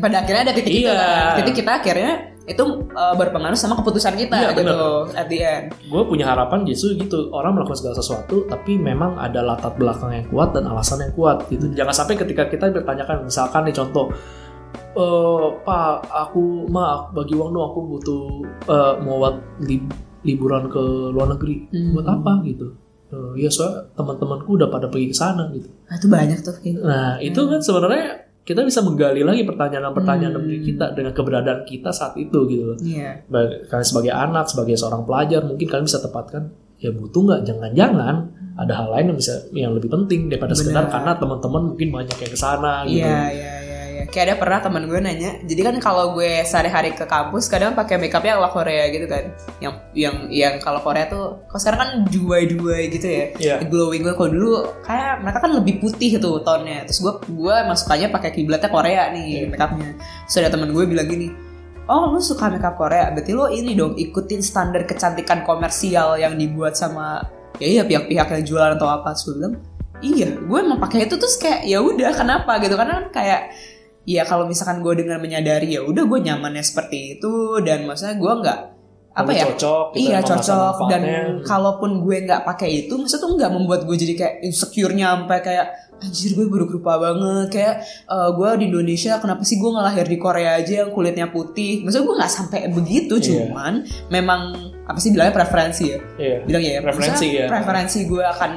Pada akhirnya ada titik itu Iya. kan. Titik kita akhirnya itu uh, berpengaruh sama keputusan kita Iya, gitu at the end. Gue punya harapan justru gitu. Orang melakukan segala sesuatu, tapi memang ada latar belakang yang kuat dan alasan yang kuat gitu. Jangan sampai ketika kita bertanyakan, misalkan nih contoh, eh Pak, aku ma bagi uang dong, aku butuh eh, mau buat lib- liburan ke luar negeri. Hmm. Buat apa gitu? Eh, ya soalnya teman-temanku udah pada pergi ke sana gitu. Nah, itu banyak tuh gitu. Nah, itu kan sebenarnya kita bisa menggali lagi pertanyaan-pertanyaan Hmm. diri kita dengan keberadaan kita saat itu gitu loh. Iya. Bag- Kalian sebagai anak, sebagai seorang pelajar, mungkin kalian bisa tepatkan ya butuh nggak? Jangan-jangan ada hal lain yang bisa yang lebih penting daripada sekedar Benar. karena teman-teman mungkin banyak yang ke sana gitu. Iya, iya, iya. Kayak ada pernah teman gue nanya jadi kan kalau gue sehari-hari ke kampus kadang pakai makeupnya ala Korea gitu kan. Yang yang yang kalau Korea tuh kalau sekarang kan duai-duai gitu ya. Iya. glowing gue kalau dulu kayak mereka kan lebih putih tuh tonnya. Terus gue gue masuk aja pakai kiblatnya Korea nih makeupnya terus ada teman gue bilang gini oh lu suka makeup Korea? Berarti lo ini dong ikutin standar kecantikan komersial yang dibuat sama ya iya pihak-pihak yang jualan atau apa. Bilang iya gue emang pakai itu. Terus kayak ya udah kenapa? Gitu. Karena kan kayak ya kalau misalkan gue dengan menyadari ya udah gue nyamannya seperti itu dan maksudnya gue nggak apa ya cocok gitu, iya cocok dan kalaupun gue nggak pakai itu maksudnya tuh nggak membuat gue jadi kayak insecure-nya sampai kayak anjir gue buruk rupa banget kayak eh, gue di Indonesia kenapa sih gue nggak lahir di Korea aja yang kulitnya putih maksudnya gue nggak sampai begitu Iya. cuman memang apa sih bilangnya preferensi ya Iya. bilang ya Preferensi, ya. preferensi gue akan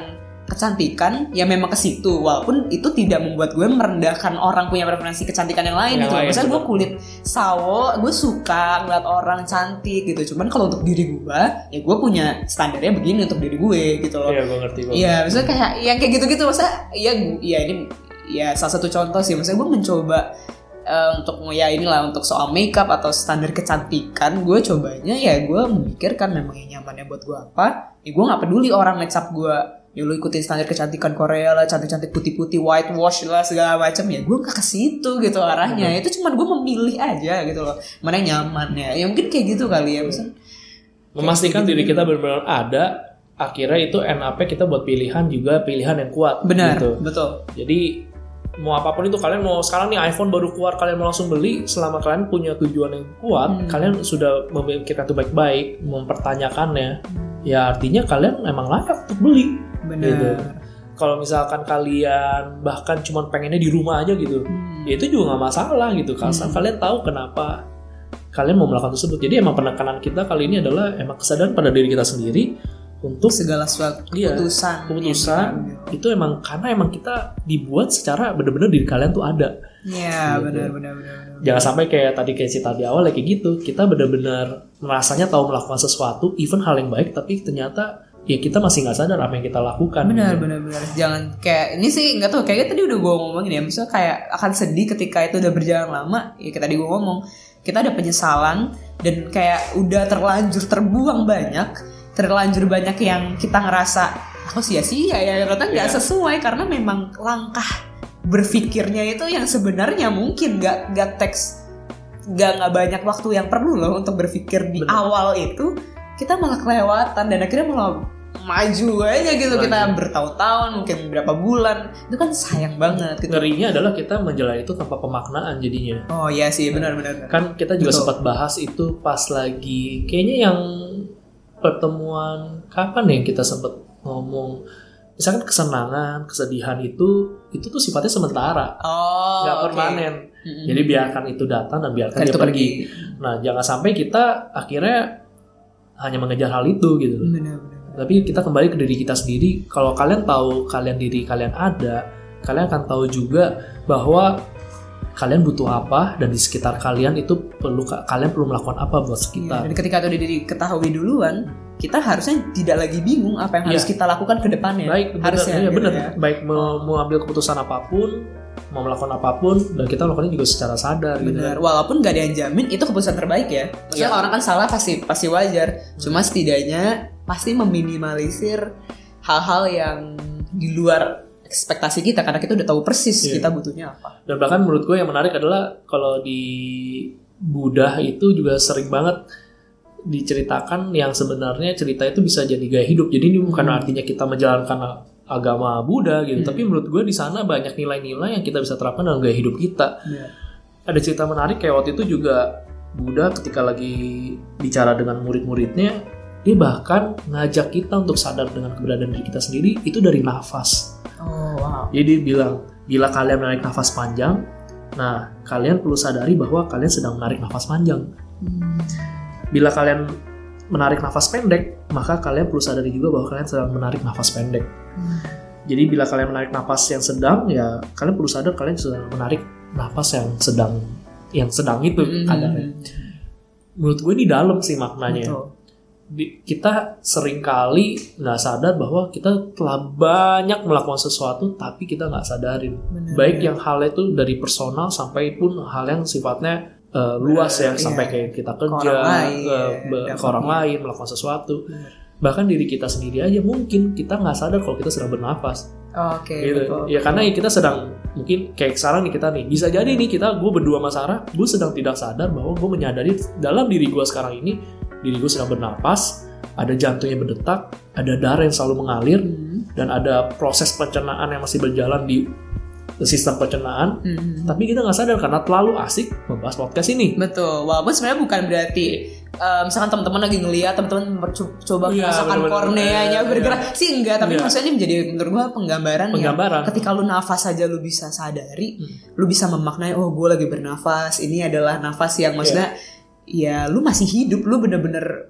kecantikan ya memang ke situ. Walaupun itu tidak membuat gue merendahkan orang punya preferensi kecantikan yang lain Yang gitu lain, misalnya gue kulit sawo gue suka ngeliat orang cantik gitu. Cuman kalau untuk diri gue ya gue punya standarnya begini untuk diri gue gitu loh. Iya, gue ngerti. gua Iya, maksudnya kayak yang kayak gitu-gitu maksudnya ya ya ini ya salah satu contoh sih. Maksudnya gue mencoba eh, untuk ya inilah untuk soal makeup atau standar kecantikan gue cobanya ya gue memikirkan memang yang nyamannya buat gue apa. Ya gue nggak peduli orang ngecap gue ya lu ikutin standar kecantikan Korea lah cantik-cantik putih-putih whitewash lah segala macam ya gue nggak ke situ gitu arahnya. Itu cuman gue memilih aja gitu loh. Mana yang nyaman ya ya mungkin kayak gitu kali ya maksudnya. Memastikan diri kita benar-benar ada akhirnya itu end up kita buat pilihan juga pilihan yang kuat benar gitu. betul. Jadi mau apa pun itu kalian mau sekarang nih iPhone baru keluar kalian mau langsung beli selama kalian punya tujuan yang kuat Hmm. kalian sudah memikirkan itu baik-baik mempertanyakannya. Ya artinya kalian emang layak untuk beli benar Gitu. kalau misalkan kalian bahkan cuma pengennya di rumah aja gitu Hmm. ya itu juga nggak masalah gitu kalau Hmm. kalian tahu kenapa kalian mau melakukan tersebut jadi emang penekanan kita kali ini adalah emang kesadaran pada diri kita sendiri untuk segala suatu Iya, keputusan keputusan itu emang karena emang kita dibuat secara bener-bener diri kalian tuh ada ya Gitu. benar benar benar benar. jangan sampai kayak tadi kayak cerita di awal ya kayak gitu kita bener-bener merasanya tahu melakukan sesuatu even hal yang baik tapi ternyata ya kita masih nggak sadar apa yang kita lakukan benar gitu. benar benar jangan kayak ini sih nggak tahu kayaknya tadi udah gue ngomongin ya misalnya kayak akan sedih ketika itu udah berjalan lama ya kayak tadi gue ngomong kita ada penyesalan dan kayak udah terlanjur terbuang banyak terlanjur banyak yang kita ngerasa aku sia-sia ya ternyata nggak Iya. sesuai karena memang langkah berpikirnya itu yang sebenarnya mungkin nggak nggak teks nggak nggak banyak waktu yang perlu loh untuk berpikir di Bener. awal itu kita malah kelewatan dan akhirnya malah maju aja gitu. Maju. kita bertahun-tahun mungkin berapa bulan. Itu kan sayang banget gitu. Ngerinya adalah kita menjalani itu tanpa pemaknaan jadinya. Oh iya sih benar-benar kan kita juga Betul. sempat bahas itu pas lagi kayaknya yang pertemuan kapan ya yang kita sempat ngomong? Misalkan kesenangan kesedihan itu itu tuh sifatnya sementara. Oh nggak permanen. Mm-mm. jadi biarkan itu datang dan biarkan Kan dia pergi. pergi. Nah jangan sampai kita akhirnya hanya mengejar hal itu gitu. Benar-benar tapi kita kembali ke diri kita sendiri. Kalau kalian tahu kalian diri kalian ada kalian akan tahu juga bahwa kalian butuh apa dan di sekitar kalian itu perlu kalian perlu melakukan apa buat Iya, sekitar. dan ketika itu udah diketahui duluan kita harusnya tidak lagi bingung apa yang harus Iya. kita lakukan ke depannya. Baik benar. Harusnya iya gitu benar. ya. baik mau, mau ambil keputusan apa pun mau melakukan apa pun dan kita melakukannya juga secara sadar gitu Benar, walaupun gak ada yang jamin itu keputusan terbaik ya. Maksudnya Iya. orang kan salah pasti pasti wajar. Cuma setidaknya pasti meminimalisir hal-hal yang di luar ekspektasi kita karena kita udah tahu persis Iya. kita butuhnya apa. dan bahkan menurut gue yang menarik adalah kalau di Buddha itu juga sering banget diceritakan yang sebenarnya cerita itu bisa jadi gaya hidup jadi ini bukan artinya kita menjalankan agama Buddha gitu Hmm. tapi menurut gue di sana banyak nilai-nilai yang kita bisa terapkan dalam gaya hidup kita ada cerita menarik kayak waktu itu juga Buddha ketika lagi bicara dengan murid-muridnya dia bahkan ngajak kita untuk sadar dengan keberadaan diri kita sendiri itu dari nafas Oh wow. jadi dia bilang, bila kalian menarik nafas panjang, nah kalian perlu sadari bahwa kalian sedang menarik nafas panjang. Bila kalian menarik nafas pendek, maka kalian perlu sadari juga bahwa kalian sedang menarik nafas pendek. Jadi bila kalian menarik nafas yang sedang, ya kalian perlu sadar kalian sedang menarik nafas yang sedang yang sedang itu Hmm. kadarnya. Menurut gue ini dalam sih maknanya. Betul. kita sering kali nggak sadar bahwa kita telah banyak melakukan sesuatu tapi kita nggak sadarin Benar, baik ya. yang halnya itu dari personal sampai pun hal yang sifatnya eh, luas ya Iya. sampai kayak kita kerja orang lain, ke, be- ke dampaknya. orang lain melakukan sesuatu Benar. bahkan diri kita sendiri aja mungkin kita nggak sadar kalau kita sedang bernafas Oke, gitu betul. ya karena ya kita sedang mungkin kayak sekarang nih kita nih bisa jadi nih kita gue berdua sama Sarah gue sedang tidak sadar bahwa gue menyadari dalam diri gue sekarang ini diri gue sedang bernapas ada jantungnya berdetak ada darah yang selalu mengalir Hmm. dan ada proses pencernaan yang masih berjalan di sistem pencernaan Hmm. tapi kita nggak sadar karena terlalu asik membahas podcast ini Betul, walaupun sebenarnya bukan berarti eh, misalkan teman-teman lagi ngeliat teman-teman coba Iya, merasakan korneanya Iya, bergerak sih enggak tapi Iya. maksudnya ini menjadi menurut gua penggambaran, Penggambaran. yang ketika lu nafas saja lu bisa sadari Hmm. lu bisa memaknai oh gue lagi bernafas ini adalah nafas yang maksudnya Iya. ya lu masih hidup lu bener-bener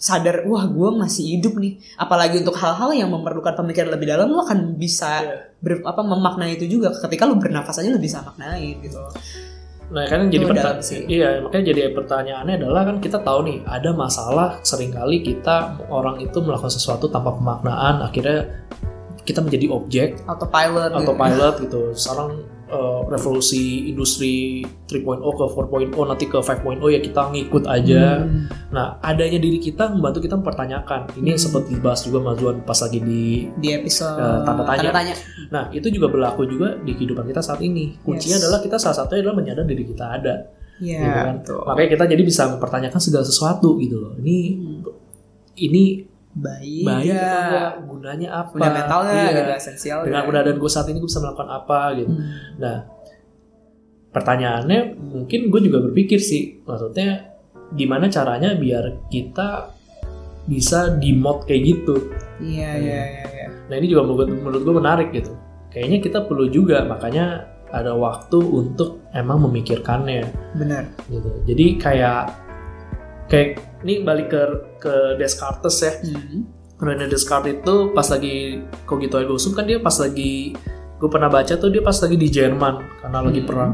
sadar wah gue masih hidup nih apalagi untuk hal-hal yang memerlukan pemikiran lebih dalam lu akan bisa Iya. ber- apa memaknai itu juga ketika lu bernafas aja lu bisa maknain gitu Nah kan jadi pertanyaan iya makanya jadi pertanyaannya adalah kan kita tahu nih ada masalah sering kali kita orang itu melakukan sesuatu tanpa pemaknaan akhirnya kita menjadi objek autopilot gitu. autopilot gitu. Sekarang eh, revolusi industri 3.0 ke 4.0 nanti ke 5.0 ya kita ngikut aja. Hmm. Nah adanya diri kita membantu kita mempertanyakan. Ini yang Hmm. sempat dibahas juga Mas Zuan pas lagi di di episode Eh, tanda tanya. tanya. Nah, itu juga berlaku juga di kehidupan kita saat ini. Kuncinya Yes. adalah kita salah satunya adalah menyadar diri kita ada. Iya, gitu kan. betul. Makanya kita jadi bisa mempertanyakan segala sesuatu gitu loh. Ini ini baik, baik ya. enggak? Gunanya apa? fundamentalnya Iya. gitu esensial Dengan keberadaan gue saat ini gue bisa melakukan apa gitu. Hmm. Nah, pertanyaannya mungkin gue juga berpikir sih, maksudnya gimana caranya biar kita bisa di mode kayak gitu. iya iya iya iya. Nah ini juga menurut, menurut gue menarik gitu. Kayaknya kita perlu juga makanya ada waktu untuk emang memikirkannya benar gitu. Jadi kayak kayak ini balik ke ke Descartes ya. Hmm. Rene Descartes itu pas lagi Cogito ergo sum kan dia pas lagi gue pernah baca tuh dia pas lagi di Jerman karena lagi Hmm. perang.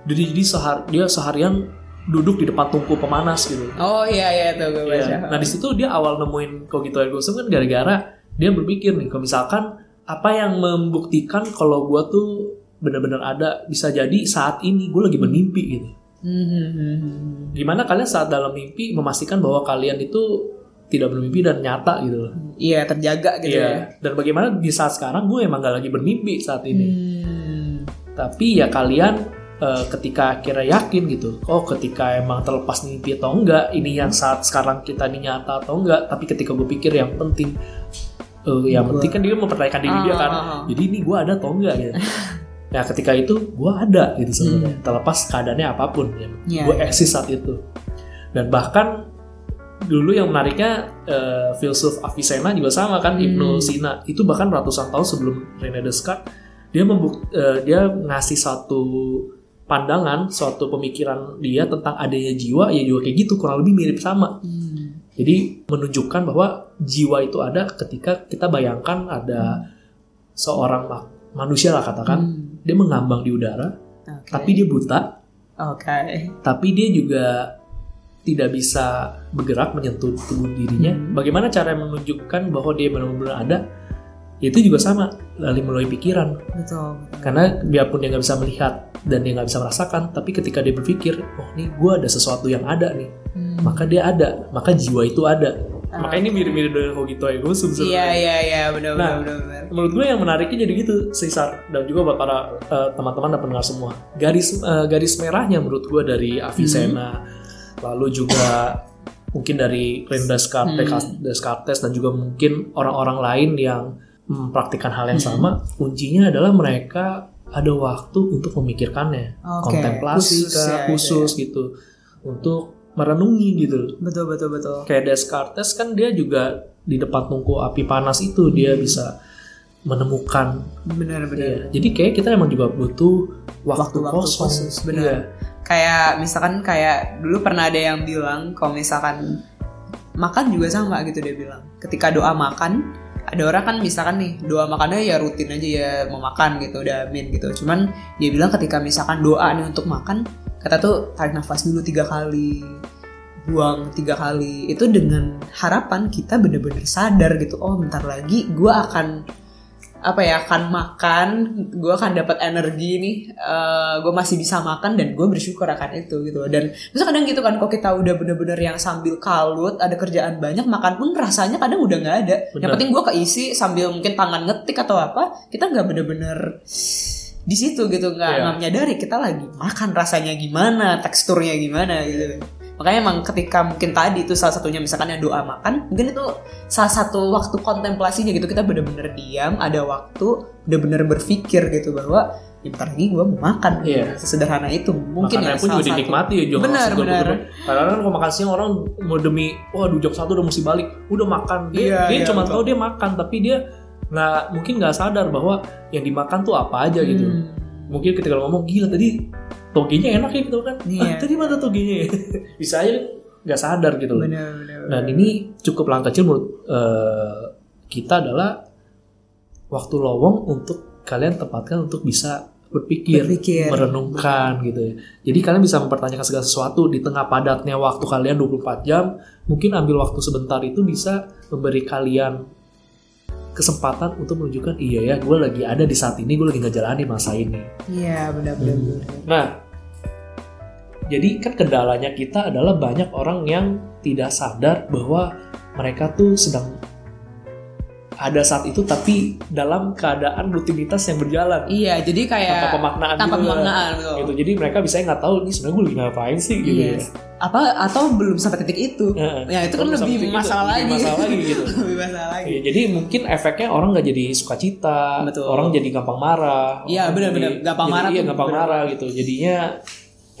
Jadi, jadi sehar, dia seharian duduk di depan tungku pemanas gitu. oh iya iya tuh gue baca Iya. Nah di situ dia awal nemuin Cogito ergo sum kan gara-gara dia berpikir nih kalau misalkan apa yang membuktikan kalau gue tuh benar-benar ada bisa jadi saat ini gue lagi bermimpi gitu. Hmm, hmm, hmm, hmm. Gimana kalian saat dalam mimpi memastikan bahwa kalian itu tidak bermimpi dan nyata gitu loh. iya terjaga gitu ya Iya. Dan bagaimana di saat sekarang gue emang gak lagi bermimpi saat ini. Hmm. Tapi ya kalian eh, ketika akhirnya yakin gitu, oh ketika emang terlepas mimpi atau enggak, ini yang saat sekarang kita ini nyata atau enggak. Tapi ketika gue pikir yang penting, eh, yang Gua- penting kan dia mempertanyakan diri dia kan. Ah, ah, ah. Jadi ini gue ada atau enggak gitu. Nah ketika itu gue ada gitu sebenarnya, terlepas keadaannya apa pun ya. Hmm. Iya, gue iya. eksis saat itu. Dan bahkan dulu yang menariknya eh, filsuf Avicenna juga sama kan Hmm. Ibnu Sina itu bahkan ratusan tahun sebelum René Descartes dia membuk eh, dia ngasih satu pandangan suatu pemikiran dia tentang adanya jiwa ya juga kayak gitu kurang lebih mirip sama Hmm. jadi menunjukkan bahwa jiwa itu ada ketika kita bayangkan ada seorang mak- manusia lah katakan Hmm. Dia mengambang di udara Oke. tapi dia buta oke tapi dia juga tidak bisa bergerak menyentuh tubuh dirinya. Hmm. Bagaimana cara menunjukkan bahwa dia benar-benar ada? Itu juga sama, lalu melalui pikiran. betul. Karena biarpun dia nggak bisa melihat dan dia nggak bisa merasakan, tapi ketika dia berpikir, oh nih gue ada sesuatu yang ada nih, Hmm. maka dia ada, maka jiwa itu ada. Ah. Maka ini mirip-mirip dengan Kogito Ego Sum iya sebenarnya. iya iya. Benar Nah, benar benar Menurut gue yang menariknya jadi gitu, Sisar dan juga buat para eh, teman-teman dan pendengar semua. Garis eh, garis merahnya menurut gue dari Avicenna, lalu juga mungkin dari René Descartes, Descartes dan juga mungkin orang-orang lain yang mempraktikkan hal yang sama, kuncinya adalah mereka ada waktu untuk memikirkannya, Oke, kontemplasi khusus kah, ya, khusus gitu, untuk merenungi gitu. betul betul betul Kayak Descartes kan dia juga di depan tungku api panas itu dia bisa menemukan benar benar Iya. Jadi kayak kita emang juga butuh waktu, Waktu-waktu kosong. khusus, benar. Iya. kayak misalkan kayak dulu pernah ada yang bilang kalau misalkan makan juga sama gitu dia bilang ketika doa makan ada orang kan misalkan nih doa makannya ya rutin aja ya mau makan gitu udah amin gitu cuman dia bilang ketika misalkan doa nih untuk makan kata tuh tarik nafas dulu tiga kali buang tiga kali. Itu dengan harapan kita bener-bener sadar gitu oh bentar lagi gue akan apa ya akan makan gue akan dapat energi nih gue masih bisa makan dan gue bersyukur akan itu gitu dan bisa kadang gitu kan kok kita udah bener-bener yang sambil kalut ada kerjaan banyak makan pun rasanya kadang udah nggak ada. Yang Bener. penting gue keisi sambil mungkin tangan ngetik atau apa kita nggak bener-bener di situ gitu nggak Iya. nggak menyadari kita lagi makan rasanya gimana teksturnya gimana gitu makanya emang ketika mungkin tadi itu salah satunya misalkan yang doa makan mungkin itu salah satu waktu kontemplasinya gitu kita bener-bener diam ada waktu bener-bener berpikir gitu bahwa ya bentar lagi gue mau makan Iya. sesederhana itu mungkin Makanannya ya pun juga satu. dinikmati ya Benar, benar. gebuk-gebuk. Kadang-kadang kalau makan siang orang mau demi wah jok satu udah mesti balik, udah makan. Dia, Iya, dia iya, cuma betul. tahu dia makan tapi dia nggak mungkin nggak sadar bahwa yang dimakan tuh apa aja gitu. Hmm. Mungkin ketika lo ngomong gila tadi togenya enak ya gitu kan. Iya. Ah, tadi mana togenya? Bisa aja nggak sadar gitu loh. benar benar Dan ini cukup langkah kecil menurut eh, kita adalah waktu lowong untuk kalian tempatkan untuk bisa berpikir, Berpikir. merenungkan gitu ya. Jadi kalian bisa mempertanyakan segala sesuatu di tengah padatnya waktu kalian 24 jam, mungkin ambil waktu sebentar itu bisa memberi kalian kesempatan untuk menunjukkan iya ya gue lagi ada di saat ini gue lagi ngejalanin masa ini. iya benar benar Hmm. Nah, jadi kan kendalanya kita adalah banyak orang yang tidak sadar bahwa mereka tuh sedang ada saat itu tapi dalam keadaan rutinitas yang berjalan iya jadi kayak tanpa pemaknaan tanpa juga. pemaknaan betul. gitu. Jadi mereka bisa nggak tahu ini sebenarnya gue lagi ngapain sih gitu. Iya. ya. apa atau belum sampai titik itu Heeh. ya itu kan lebih itu masalah lebih lagi masalah lagi gitu. lebih masalah lagi Iya, jadi mungkin efeknya orang nggak jadi sukacita, Betul. orang jadi gampang marah. Iya, benar-benar. Gampang jadi- marah Iya, gampang benar. marah gitu. Jadinya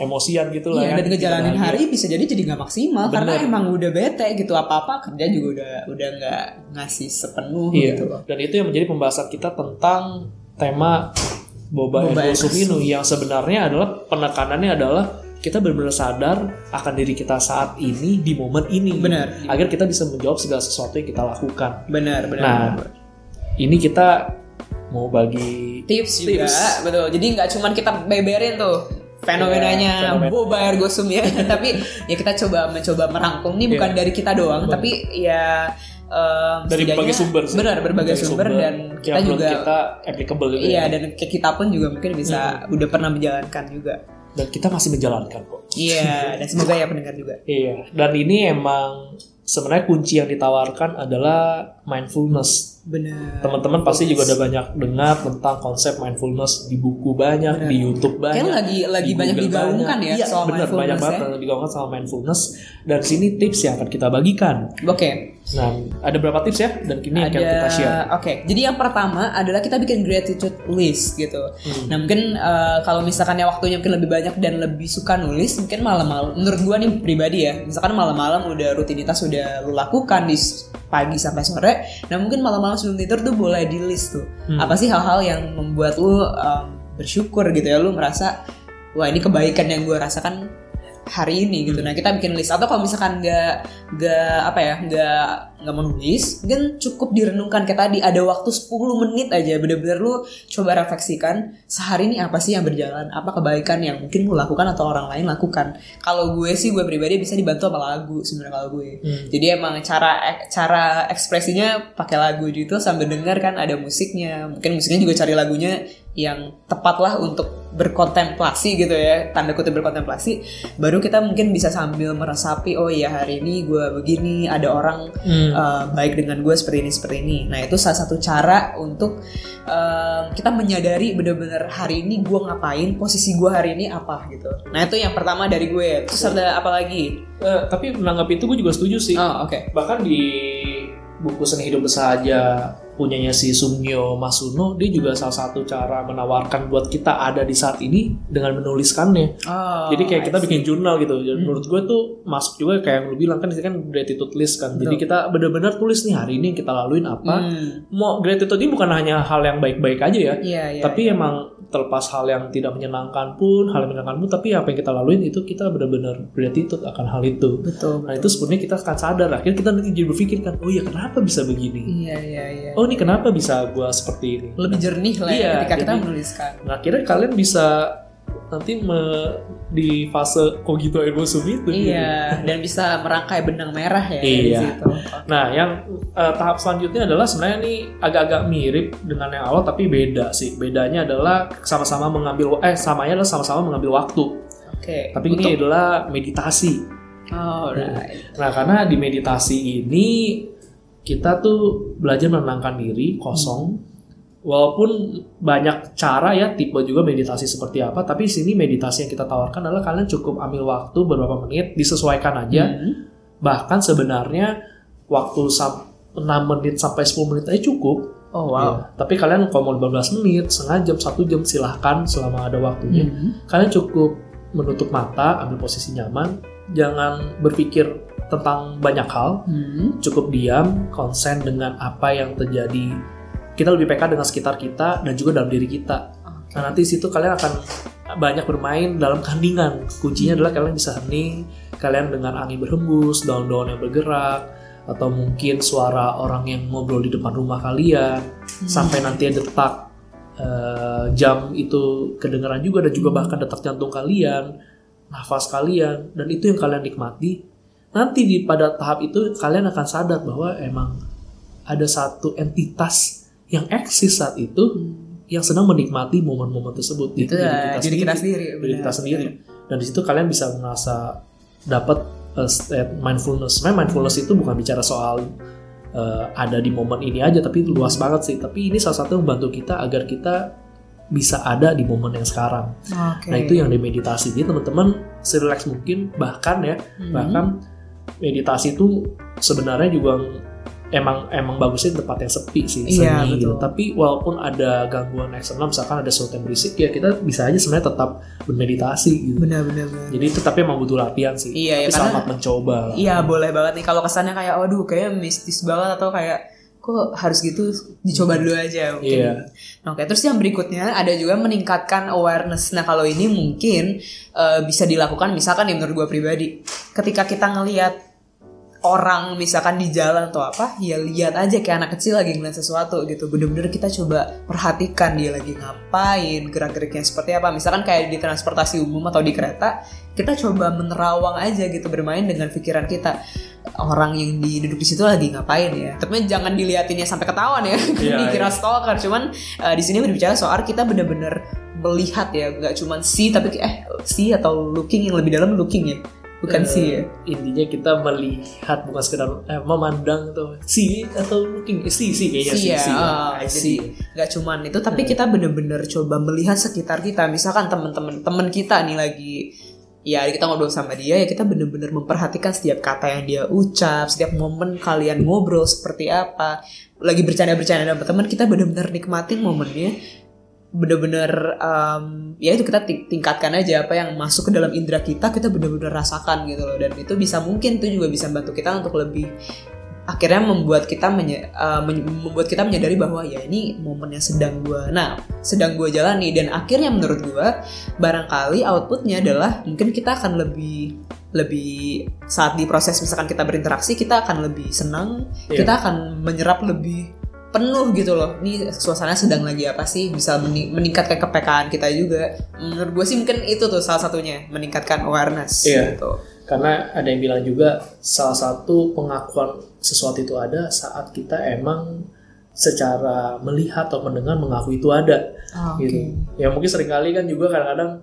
emosian gitu lah Iya, ya. dan ngejalanin Gitu hari bisa jadi jadi nggak maksimal karena Bener. emang udah bete gitu apa apa kerja juga udah udah nggak ngasih sepenuh Iya. gitu loh. Dan itu yang menjadi pembahasan kita tentang tema Boba, Boba and Suminu yang sebenarnya adalah penekanannya adalah kita benar-benar sadar akan diri kita saat ini di momen ini. Benar. Agar kita bisa menjawab segala sesuatu yang kita lakukan. Benar benar. Nah, benar. ini kita mau bagi tips juga tips. betul. Jadi nggak cuman kita beberin tuh fenomenanya Iya, fenomena. boba ergosum ya, tapi ya kita coba mencoba merangkum nih bukan Iya. dari kita doang, Betul. tapi ya em, dari berbagai sumber sih. Benar, berbagai sumber, dan kita menurut juga kita applicable gitu iya ya. dan kita pun juga mungkin bisa udah pernah menjalankan juga. Dan kita masih menjalankan kok. Iya, dan semoga ya pendengar juga. Iya, dan ini emang sebenarnya kunci yang ditawarkan adalah mindfulness. Benar. Teman-teman pasti juga udah banyak dengar tentang konsep mindfulness di buku banyak, di YouTube banyak. Kayaknya lagi lagi di banyak Google digaungkan banyak. ya Iya, soal bener, banyak mindfulness banget ya. digaungkan soal mindfulness. Dan sini tips yang akan kita bagikan. Oke. Nah, ada berapa tips ya? Dan ini yang akan kita share. oke jadi yang pertama adalah kita bikin gratitude list gitu Hmm. nah mungkin eh, kalau misalkan ya waktunya mungkin lebih banyak dan lebih suka nulis mungkin malam-malam menurut gua nih pribadi ya misalkan malam-malam udah rutinitas udah lu lakukan di pagi sampai sore nah mungkin malam-malam sebelum tidur tuh boleh di list tuh Hmm. apa sih hal-hal yang membuat lu em, bersyukur gitu ya lu merasa wah ini kebaikan yang gua rasakan hari ini gitu. Nah kita bikin list atau kalau misalkan nggak nggak apa ya nggak nggak mau nulis, mungkin cukup direnungkan kayak tadi ada waktu 10 menit aja bener-bener lu coba refleksikan sehari ini apa sih yang berjalan, apa kebaikan yang mungkin lu lakukan atau orang lain lakukan. Kalau gue sih gue pribadi bisa dibantu sama lagu sebenarnya kalau gue. Hmm. Jadi emang cara cara ekspresinya pakai lagu gitu sambil dengar kan ada musiknya. Mungkin musiknya juga cari lagunya yang tepat lah untuk berkontemplasi gitu ya tanda kutip berkontemplasi baru kita mungkin bisa sambil meresapi oh ya hari ini gue begini ada orang Hmm. uh, baik dengan gue seperti ini seperti ini. Nah itu salah satu cara untuk um, kita menyadari bener-bener hari ini gue ngapain posisi gue hari ini apa gitu. Nah itu yang pertama dari gue. Terus ada apa lagi? Eh, tapi menanggapi itu gue juga setuju sih. oh oke. Bahkan di buku seni hidup bersahaja punyanya si Sumyo Masuno dia juga salah satu cara menawarkan buat kita ada di saat ini dengan menuliskannya. Oh, jadi kayak kita bikin jurnal gitu. Jadi menurut gue tuh masuk juga kayak yang lu bilang kan ini kan gratitude list kan. Jadi kita benar-benar tulis nih hari ini yang kita laluin apa. Hmm, mau gratitude ini bukan hanya hal yang baik-baik aja ya. Iya iya tapi emang terlepas hal yang tidak menyenangkan pun hal yang menyenangkan pun tapi apa yang kita laluin itu kita benar-benar gratitude akan hal itu. Betul Nah itu sebenarnya kita akan sadar. Akhirnya kita nanti jadi berpikir kan oh iya kenapa bisa begini? Iya iya iya. Oh ini kenapa bisa gua seperti ini? Lebih jernih lah ya Iya, ketika kita jadi- menuliskan. nah akhirnya kalian bisa nanti me- di fase kogito ergo sum itu. gitu. Iya, dan bisa merangkai benang merah ya Iya. di situ. Nah, yang eh, tahap selanjutnya adalah sebenarnya ini agak-agak mirip dengan yang awal tapi beda sih. Bedanya adalah sama-sama mengambil eh samanya adalah sama-sama mengambil waktu. Oke. Tapi ini adalah meditasi. Alright. Nah, karena di meditasi ini kita tuh belajar menenangkan diri kosong. Walaupun banyak cara ya tipe juga meditasi seperti apa, tapi di sini meditasi yang kita tawarkan adalah kalian cukup ambil waktu beberapa menit, disesuaikan aja. Hmm. Bahkan sebenarnya waktu sam- 6 menit sampai 10 menit aja cukup. Oh Ya, tapi kalian kalau mau 15 menit, setengah jam, satu jam silahkan selama ada waktunya. Hmm. Kalian cukup menutup mata, ambil posisi nyaman, jangan berpikir tentang banyak hal, Hmm. cukup diam, konsen dengan apa yang terjadi. Kita lebih peka dengan sekitar kita dan juga dalam diri kita. Oke. Nah nanti situ kalian akan banyak bermain dalam kandingan. Kuncinya adalah kalian bisa hening, kalian dengan angin berhembus, daun-daun yang bergerak, atau mungkin suara orang yang ngobrol di depan rumah kalian, sampai nanti detak eh, jam itu kedengaran juga dan juga bahkan detak jantung kalian, nafas kalian, dan itu yang kalian nikmati. Nanti di pada tahap itu kalian akan sadar bahwa emang ada satu entitas yang eksis saat itu yang sedang menikmati momen-momen tersebut. Itu ya, jadi kita sendiri. Diri kita sendiri. Dan di situ kalian bisa merasa dapat uh, state mindfulness. Sebenarnya mindfulness itu bukan bicara soal uh, ada di momen ini aja, tapi luas banget sih. Tapi ini salah satu yang membantu kita agar kita bisa ada di momen yang sekarang. Oke. Nah itu yang di meditasi. Jadi teman-teman serelax mungkin bahkan ya Hmm. bahkan meditasi itu sebenarnya juga emang emang bagusnya tempat yang sepi sih Iya, sunyi gitu. betul. Tapi walaupun ada gangguan eksternal misalkan ada sesuatu yang berisik ya kita bisa aja sebenarnya tetap bermeditasi gitu. Benar-benar. benar. Jadi itu tapi emang butuh latihan sih. Iya, ya, Tapi karena- selamat mencoba. lah. Iya boleh banget nih kalau kesannya kayak waduh kayak mistis banget atau kayak kok harus gitu dicoba dulu aja mungkin. Iya. Nah, Oke terus yang berikutnya ada juga meningkatkan awareness. Nah kalau ini mungkin eh, bisa dilakukan misalkan nih menurut gue pribadi ketika kita ngelihat orang misalkan di jalan atau apa ya lihat aja kayak anak kecil lagi ngeliat sesuatu gitu. Bener-bener kita coba perhatikan dia lagi ngapain gerak-geriknya seperti apa. Misalkan kayak di transportasi umum atau di kereta kita coba menerawang aja gitu bermain dengan pikiran kita. Orang yang di duduk di situ lagi ngapain ya? Tapi jangan diliatinnya sampai ketahuan ya. Iya, dikira iya. stalker. Cuman eh, di sini berbicara soal kita bener-bener melihat ya. Nggak cuman see tapi eh see atau looking yang lebih dalam looking ya bukan Eh, see ya Intinya kita melihat bukan sekedar eh, memandang tuh si atau looking eh, si si kayaknya Sih si ya, si. ah, I jadi see. nggak cuman itu, tapi kita bener-bener coba melihat sekitar kita. Misalkan teman-teman teman kita nih lagi, ya kita ngobrol sama dia, ya kita bener-bener memperhatikan setiap kata yang dia ucap, setiap momen kalian ngobrol seperti apa. Lagi bercanda-bercanda sama teman, kita bener-bener nikmatin momennya. Bener-bener, em, ya itu kita ting- tingkatkan aja apa yang masuk ke dalam indera kita, kita bener-bener rasakan gitu loh. Dan itu bisa mungkin itu juga bisa bantu kita untuk lebih akhirnya membuat kita menye- uh, men- membuat kita menyadari bahwa ya ini momen yang sedang gue nah sedang gue jalani dan akhirnya menurut gue barangkali outputnya adalah mungkin kita akan lebih lebih saat di proses misalkan kita berinteraksi kita akan lebih senang Iya. kita akan menyerap lebih penuh gitu loh ini suasana sedang lagi apa sih bisa meni- meningkatkan kepekaan kita juga menurut gue sih mungkin itu tuh salah satunya meningkatkan awareness Iya. gitu Karena ada yang bilang juga salah satu pengakuan sesuatu itu ada saat kita emang secara melihat atau mendengar mengakui itu ada. Ah, oke. gitu. Ya mungkin sering kali kan juga kadang-kadang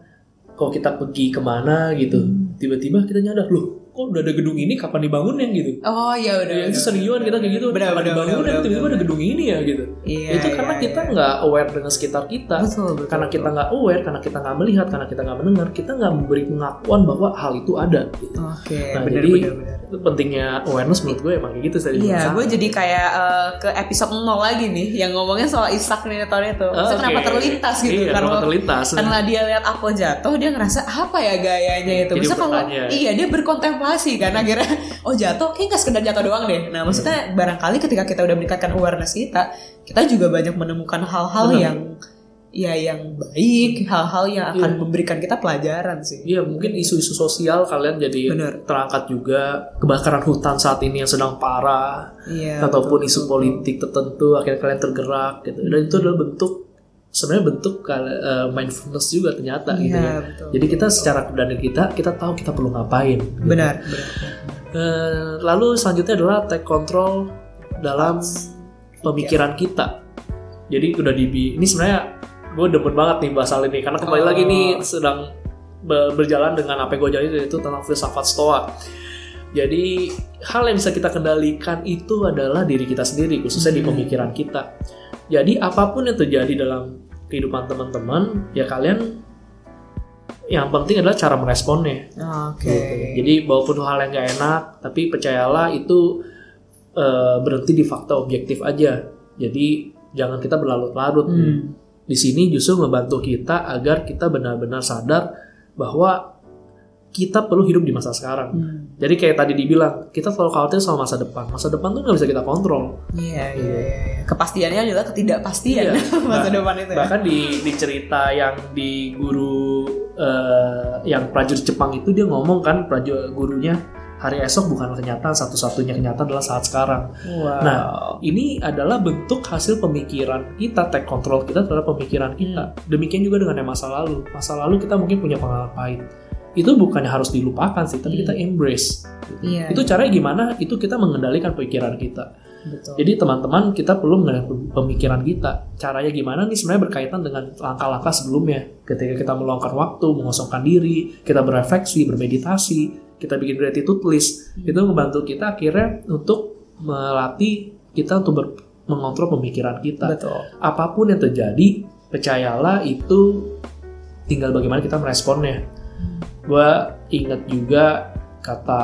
kalau kita pergi ke mana gitu, tiba-tiba kita nyadar loh, kok udah ada gedung ini kapan dibangunnya gitu. oh ya udah Ya, itu sering juga kita kayak gitu, Benar, kapan benar, dibangunnya benar, tiba-tiba ada gedung ini ya gitu. Iya, itu karena iya, kita iya. nggak aware dengan sekitar kita. Betul, betul, karena kita nggak aware, karena kita nggak melihat, karena kita nggak mendengar, kita nggak memberi pengakuan bahwa hal itu ada. Gitu. Oke, Nah, benar jadi benar benar. itu pentingnya awareness menurut gue emang kayak gitu tadi. Iya, gue jadi kayak eh, ke episode 0 lagi nih yang ngomongin soal Isak nih tahun itu. Maksudnya Oke. kenapa terlintas gitu Iya, karena kenapa terlintas. karena dia lihat aku jatuh dia ngerasa apa ya gayanya itu. Bisa kalau iya dia berkontemplasi kan akhirnya oh jatuh kayak nggak sekedar jatuh doang deh. Nah maksudnya barangkali ketika kita udah meningkatkan awareness kita, kita juga banyak menemukan hal-hal Benar. yang ya yang baik, hal-hal yang akan Iya. memberikan kita pelajaran sih. Iya mungkin isu-isu sosial kalian jadi Bener. terangkat juga kebakaran hutan saat ini yang sedang parah Iya. ataupun betul, isu betul. politik tertentu akhirnya kalian tergerak gitu dan itu adalah bentuk sebenarnya bentuk eh, mindfulness juga ternyata gitu Iya, ya. betul. Jadi kita secara dari kita kita tahu kita perlu ngapain. gitu. benar, benar. Eh, lalu selanjutnya adalah take control dalam pemikiran kita. Jadi udah di ini sebenarnya gue demen banget nih bahas hal ini karena kembali Oh. lagi nih sedang be- berjalan dengan apa yang gue jalani yaitu tentang filsafat stoa. Jadi hal yang bisa kita kendalikan itu adalah diri kita sendiri khususnya di Hmm. pemikiran kita. Jadi apa pun yang terjadi dalam kehidupan teman-teman ya kalian yang penting adalah cara meresponnya. Oke. Gitu. Jadi walaupun hal yang gak enak, tapi percayalah itu eh, berhenti di fakta objektif aja. Jadi jangan kita berlarut-larut. Hmm. Di sini justru membantu kita agar kita benar-benar sadar bahwa kita perlu hidup di masa sekarang. Hmm. Jadi kayak tadi dibilang, kita selalu khawatir sama masa depan. Masa depan tuh nggak bisa kita kontrol. Iya, iya, iya. Kepastiannya adalah ketidakpastian Iya. masa Bah- depan itu ya. Bahkan di, di cerita yang di guru eh, yang prajurit Jepang itu dia ngomong kan prajurit gurunya hari esok bukan kenyataan satu-satunya kenyataan adalah saat sekarang. Wow. Nah, ini adalah bentuk hasil pemikiran kita, take control kita terhadap pemikiran kita. Demikian juga dengan yang masa lalu. Masa lalu kita mungkin punya pengalaman pahit. Itu bukannya harus dilupakan sih, tapi Hmm. kita embrace. iya, Itu caranya gimana? Itu kita mengendalikan pikiran kita. betul. Jadi teman-teman kita perlu mengendalikan pemikiran kita. Caranya gimana nih sebenarnya berkaitan dengan langkah-langkah sebelumnya. Ketika kita meluangkan waktu, mengosongkan diri, kita berefleksi, bermeditasi, kita bikin gratitude list, itu membantu kita akhirnya untuk melatih kita untuk ber- mengontrol pemikiran kita. betul. Apa pun yang terjadi, percayalah itu tinggal bagaimana kita meresponnya. Gue ingat juga kata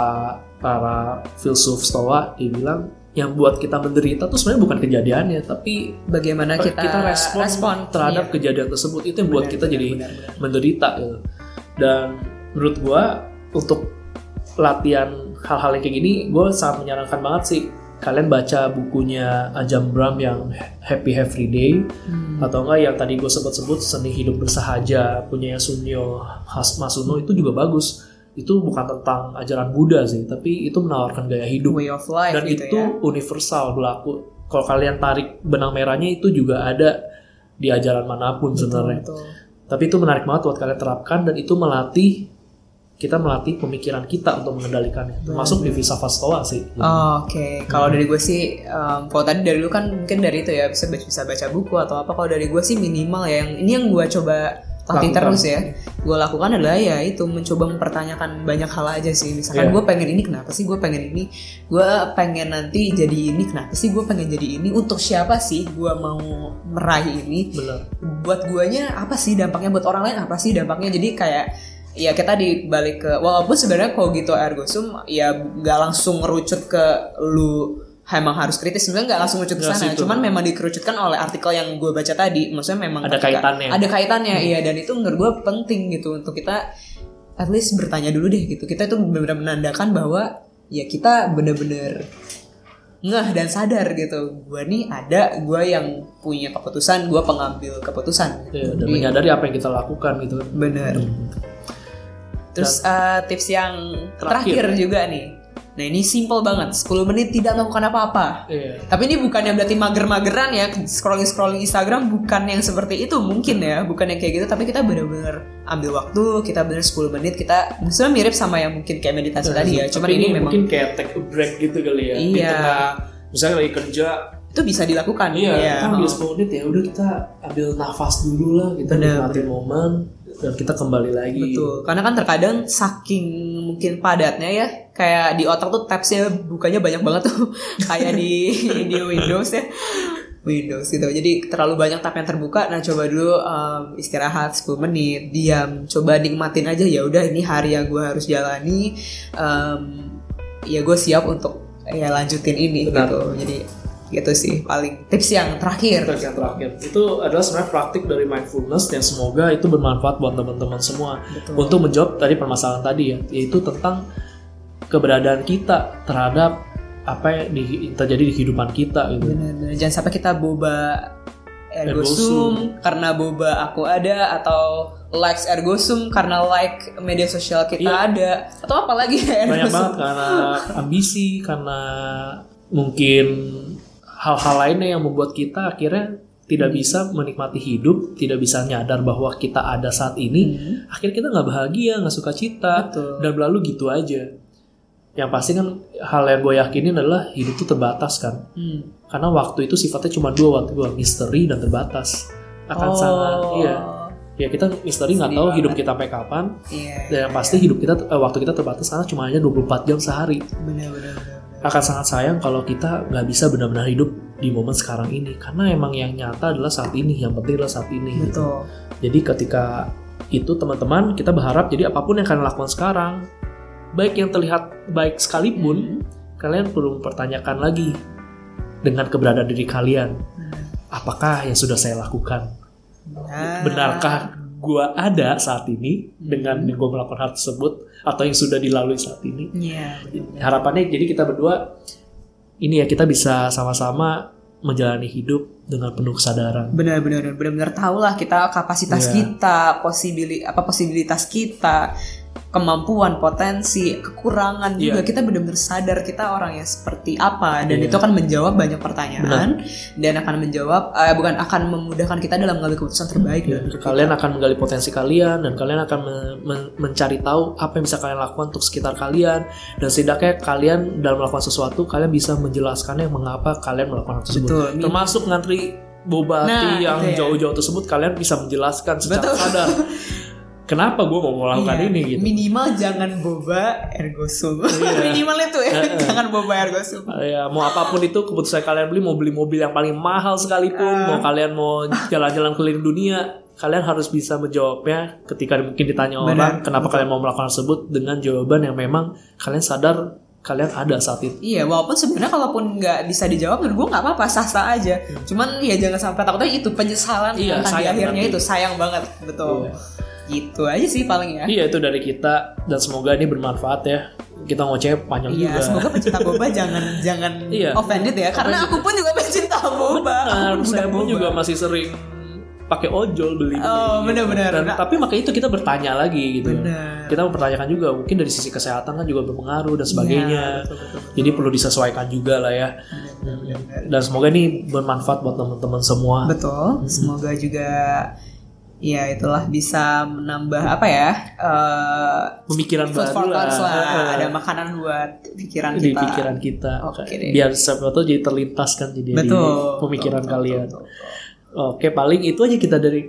para filsuf stoa, dia bilang yang buat kita menderita tuh sebenarnya bukan kejadiannya, tapi Bagaimana kita, respon, terhadap Iya. kejadian tersebut itu yang buat Benar, kita benar, jadi benar, benar. menderita gitu. Dan menurut gua untuk latihan hal-hal yang kayak gini, gue sangat menyarankan banget sih kalian baca bukunya Ajam Bram yang Happy Every Day Hmm. atau enggak yang tadi gue sebut-sebut seni hidup bersahaja punya Sunyo Masuno itu juga bagus. Itu bukan tentang ajaran Buddha sih, tapi itu menawarkan gaya hidup way of life dan gitu itu ya. universal berlaku. Kalau kalian tarik benang merahnya itu juga ada di ajaran mana pun sebenarnya. Tapi itu menarik banget buat kalian terapkan dan itu melatih kita melatih pemikiran kita untuk mengendalikannya. Termasuk di filsafat stoa sih. Oh, Oke, kalau dari gue sih, um, kalau tadi dari lu kan mungkin dari itu ya bisa bisa baca buku atau apa. Kalau dari gue sih minimal ya, yang ini yang gue coba Lakukan. terus ya. Gue lakukan adalah ya itu mencoba mempertanyakan banyak hal aja sih. Misalkan Iya. gue pengen ini kenapa sih? Gue pengen ini. Gue pengen nanti jadi ini kenapa sih? Gue pengen jadi ini. Untuk siapa sih? Gue mau meraih ini. Benar. buat guanya apa sih dampaknya buat orang lain apa sih dampaknya jadi kayak ya kita dibalik ke walaupun sebenarnya kalau gitu ergo sum ya nggak langsung ngerucut ke lu emang harus kritis. Sebenarnya nggak langsung ngerucut ke sana cuman memang dikerucutkan oleh artikel yang gue baca tadi. Maksudnya memang Ada ketika- kaitannya. ada kaitannya iya dan itu menurut gue penting gitu untuk kita at least bertanya dulu deh gitu. Kita itu benar-benar menandakan bahwa ya kita bener-bener ngeh dan sadar gitu. Gue nih ada gue yang punya keputusan gue pengambil keputusan. Iya, dan menyadari apa yang kita lakukan gitu. bener terus eh, tips yang terakhir. Terakhir. juga nih nah ini simple banget 10 menit tidak melakukan apa-apa Iya. tapi ini bukannya berarti mager-mageran ya scrolling scrolling Instagram bukan yang seperti itu mungkin ya bukan yang kayak gitu tapi kita bener-bener ambil waktu kita bener 10 menit kita sebenarnya mirip sama yang mungkin kayak meditasi tadi ya Tapi cuman ini, memang mungkin kayak take a break gitu kali ya. Di Iya. tengah misalnya lagi kerja, itu bisa dilakukan iya, kita ambil oh. 10 menit ya udah kita ambil nafas dulu lah, kita Bener, nikmatin momen dan kita kembali lagi. Betul, karena kan terkadang saking mungkin padatnya ya, kayak di otak tuh tabsnya bukanya banyak banget tuh, kayak di di Windows ya, Windows gitu. Jadi terlalu banyak tab yang terbuka. Nah coba dulu um, istirahat 10 menit, diam, coba nikmatin aja ya. Udah ini hari yang gue harus jalani, um, ya gue siap untuk ya lanjutin ini Benar. gitu. Jadi gitu sih paling tips yang terakhir. Terus yang terakhir itu adalah sebenarnya praktik dari mindfulness yang semoga itu bermanfaat buat teman-teman semua Betul. untuk menjawab tadi permasalahan tadi ya yaitu tentang keberadaan kita terhadap apa yang di- terjadi di kehidupan kita gitu. Benar-benar jangan sampai kita boba ergo Ergo sum karena boba aku ada atau likes ergo sum karena like media sosial kita Iya. ada atau apalagi ya ergo Banyak sum. banget karena ambisi, karena mungkin hal-hal lainnya yang membuat kita akhirnya tidak bisa menikmati hidup, tidak bisa nyadar bahwa kita ada saat ini, Hmm. akhirnya kita nggak bahagia, nggak suka cita, Betul. dan lalu gitu aja. Yang pasti kan hal yang gue yakinin adalah hidup itu terbatas kan, Hmm. karena waktu itu sifatnya cuma dua waktu dua misteri dan terbatas. Akan Oh. sangat, iya, ya kita misteri nggak tahu hidup kita sampai kapan, Iya. dan yang pasti hidup kita eh, waktu kita terbatas karena cuma hanya 24 jam sehari. Benar-benar. Akan sangat sayang kalau kita nggak bisa benar-benar hidup di momen sekarang ini, karena emang yang nyata adalah saat ini, yang penting adalah saat ini. gitu. Jadi ketika itu teman-teman kita berharap jadi apa pun yang kalian lakukan sekarang, baik yang terlihat baik sekalipun, kalian perlu mempertanyakan lagi dengan keberadaan diri kalian, apakah yang sudah saya lakukan Nah. benarkah gua ada saat ini dengan yang gue melakukan hal tersebut atau yang sudah dilalui saat ini? Benar-benar. Harapannya jadi kita berdua ini ya kita bisa sama-sama menjalani hidup dengan penuh kesadaran. benar-benar benar-benar tahu lah kita kapasitas Iya. kita, posibili apa posibilitas kita, kemampuan, potensi, kekurangan juga Iya. kita benar-benar sadar kita orang yang seperti apa dan Iya. itu akan menjawab banyak pertanyaan dan akan menjawab eh, bukan akan memudahkan kita dalam mengambil keputusan terbaik dalam hidup kalian akan menggali potensi kalian dan kalian akan me- me- mencari tahu apa yang bisa kalian lakukan untuk sekitar kalian dan setidaknya kalian dalam melakukan sesuatu kalian bisa menjelaskannya mengapa kalian melakukan hal tersebut. Betul. Termasuk ngantri boba Nah, yang itu ya. jauh-jauh tersebut kalian bisa menjelaskan secara Betul. sadar. Kenapa gue mau melakukan Iya, ini gitu? Minimal jangan boba ergo sum. Iya. Minimal itu ya, jangan boba ergo sum. Ya, mau apa pun itu keputusan kalian beli mau beli mobil yang paling mahal sekalipun, mau kalian mau jalan-jalan keliling dunia, kalian harus bisa menjawabnya ketika mungkin ditanya Benar, orang kenapa kalian mau melakukan tersebut dengan jawaban yang memang kalian sadar kalian ada saat itu. Iya, walaupun sebenarnya kalaupun nggak bisa dijawab, menurut gue nggak apa-apa, sah-sah aja. Cuman ya jangan sampai takutnya itu penyesalan Iya, yang di akhirnya nanti. itu sayang banget, betul. Iya. Gitu aja sih paling ya. Iya itu dari kita dan semoga ini bermanfaat ya. Kita ngoceh panjang Iya, juga. semoga pecinta boba jangan jangan Iya. offended ya, karena aku pun juga pecinta boba. Benar, Aku saya pun boba. juga masih sering pakai ojol beli. Oh, benar-benar. Tapi makanya itu kita bertanya lagi gitu. Benar. Kita mempertanyakan juga mungkin dari sisi kesehatan kan juga berpengaruh dan sebagainya. Iya, betul, betul, betul. Jadi perlu disesuaikan juga lah ya. Dan semoga ini bermanfaat buat teman-teman semua. Betul. Semoga juga ya itulah bisa menambah apa ya? eh Pemikiran food baru lah. lah. Heeh. Ada makanan buat pikiran di kita. pikiran kita. Deh. Biar siapa tahu jadi terlintas kan jadi di Betul. pemikiran Betul, kalian. betul, betul. Oke, paling itu aja kita dari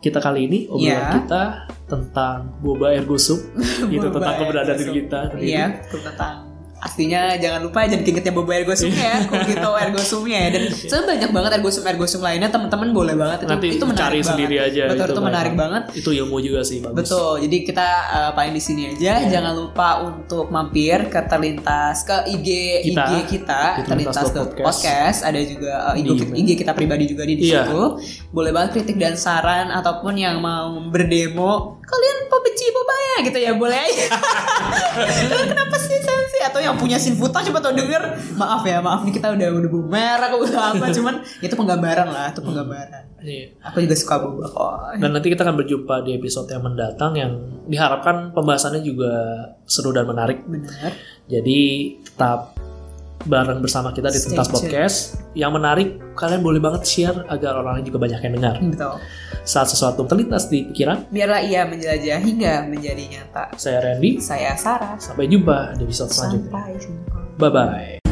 kita kali ini obrolan Iya. kita tentang boba ergo soup itu tentang keberadaan diri kita. Iya, tentang Aslinya jangan lupa jangan keingetnya boba ergosumnya ya, Kogito ergosumnya ya. Dan sebenarnya banyak banget ergosum ergosum lainnya teman-teman boleh banget itu Nanti itu menarik cari banget. sendiri aja. Betul itu, kan. menarik banget. Itu ilmu juga sih bagus. Betul. Jadi kita uh, paling di sini aja. Iya. Jangan lupa untuk mampir ke terlintas ke IG Kita. IG kita terlintas terlintas.podcast. podcast. Ada juga uh, IG, Di- IG kita pribadi juga di, di Iya. situ. Boleh banget kritik dan saran ataupun yang mau berdemo. Kalian pembenci ya gitu ya boleh aja. Kenapa sih sensi atau yang punya sinfuta coba tau denger maaf ya maaf nih kita udah udah merah kok udah apa cuman itu penggambaran lah itu penggambaran Iya. aku juga suka boba kok Dan nanti kita akan berjumpa di episode yang mendatang yang diharapkan pembahasannya juga seru dan menarik. benar Jadi tetap bareng bersama kita di Tuntas. Podcast. Yang menarik, kalian boleh banget share agar orang lain juga banyak yang dengar. betul Saat sesuatu terlintas di pikiran, biarlah ia menjelajah hingga menjadi nyata saya Randy. saya Sarah Sampai jumpa di episode selanjutnya. sampai jumpa Bye-bye.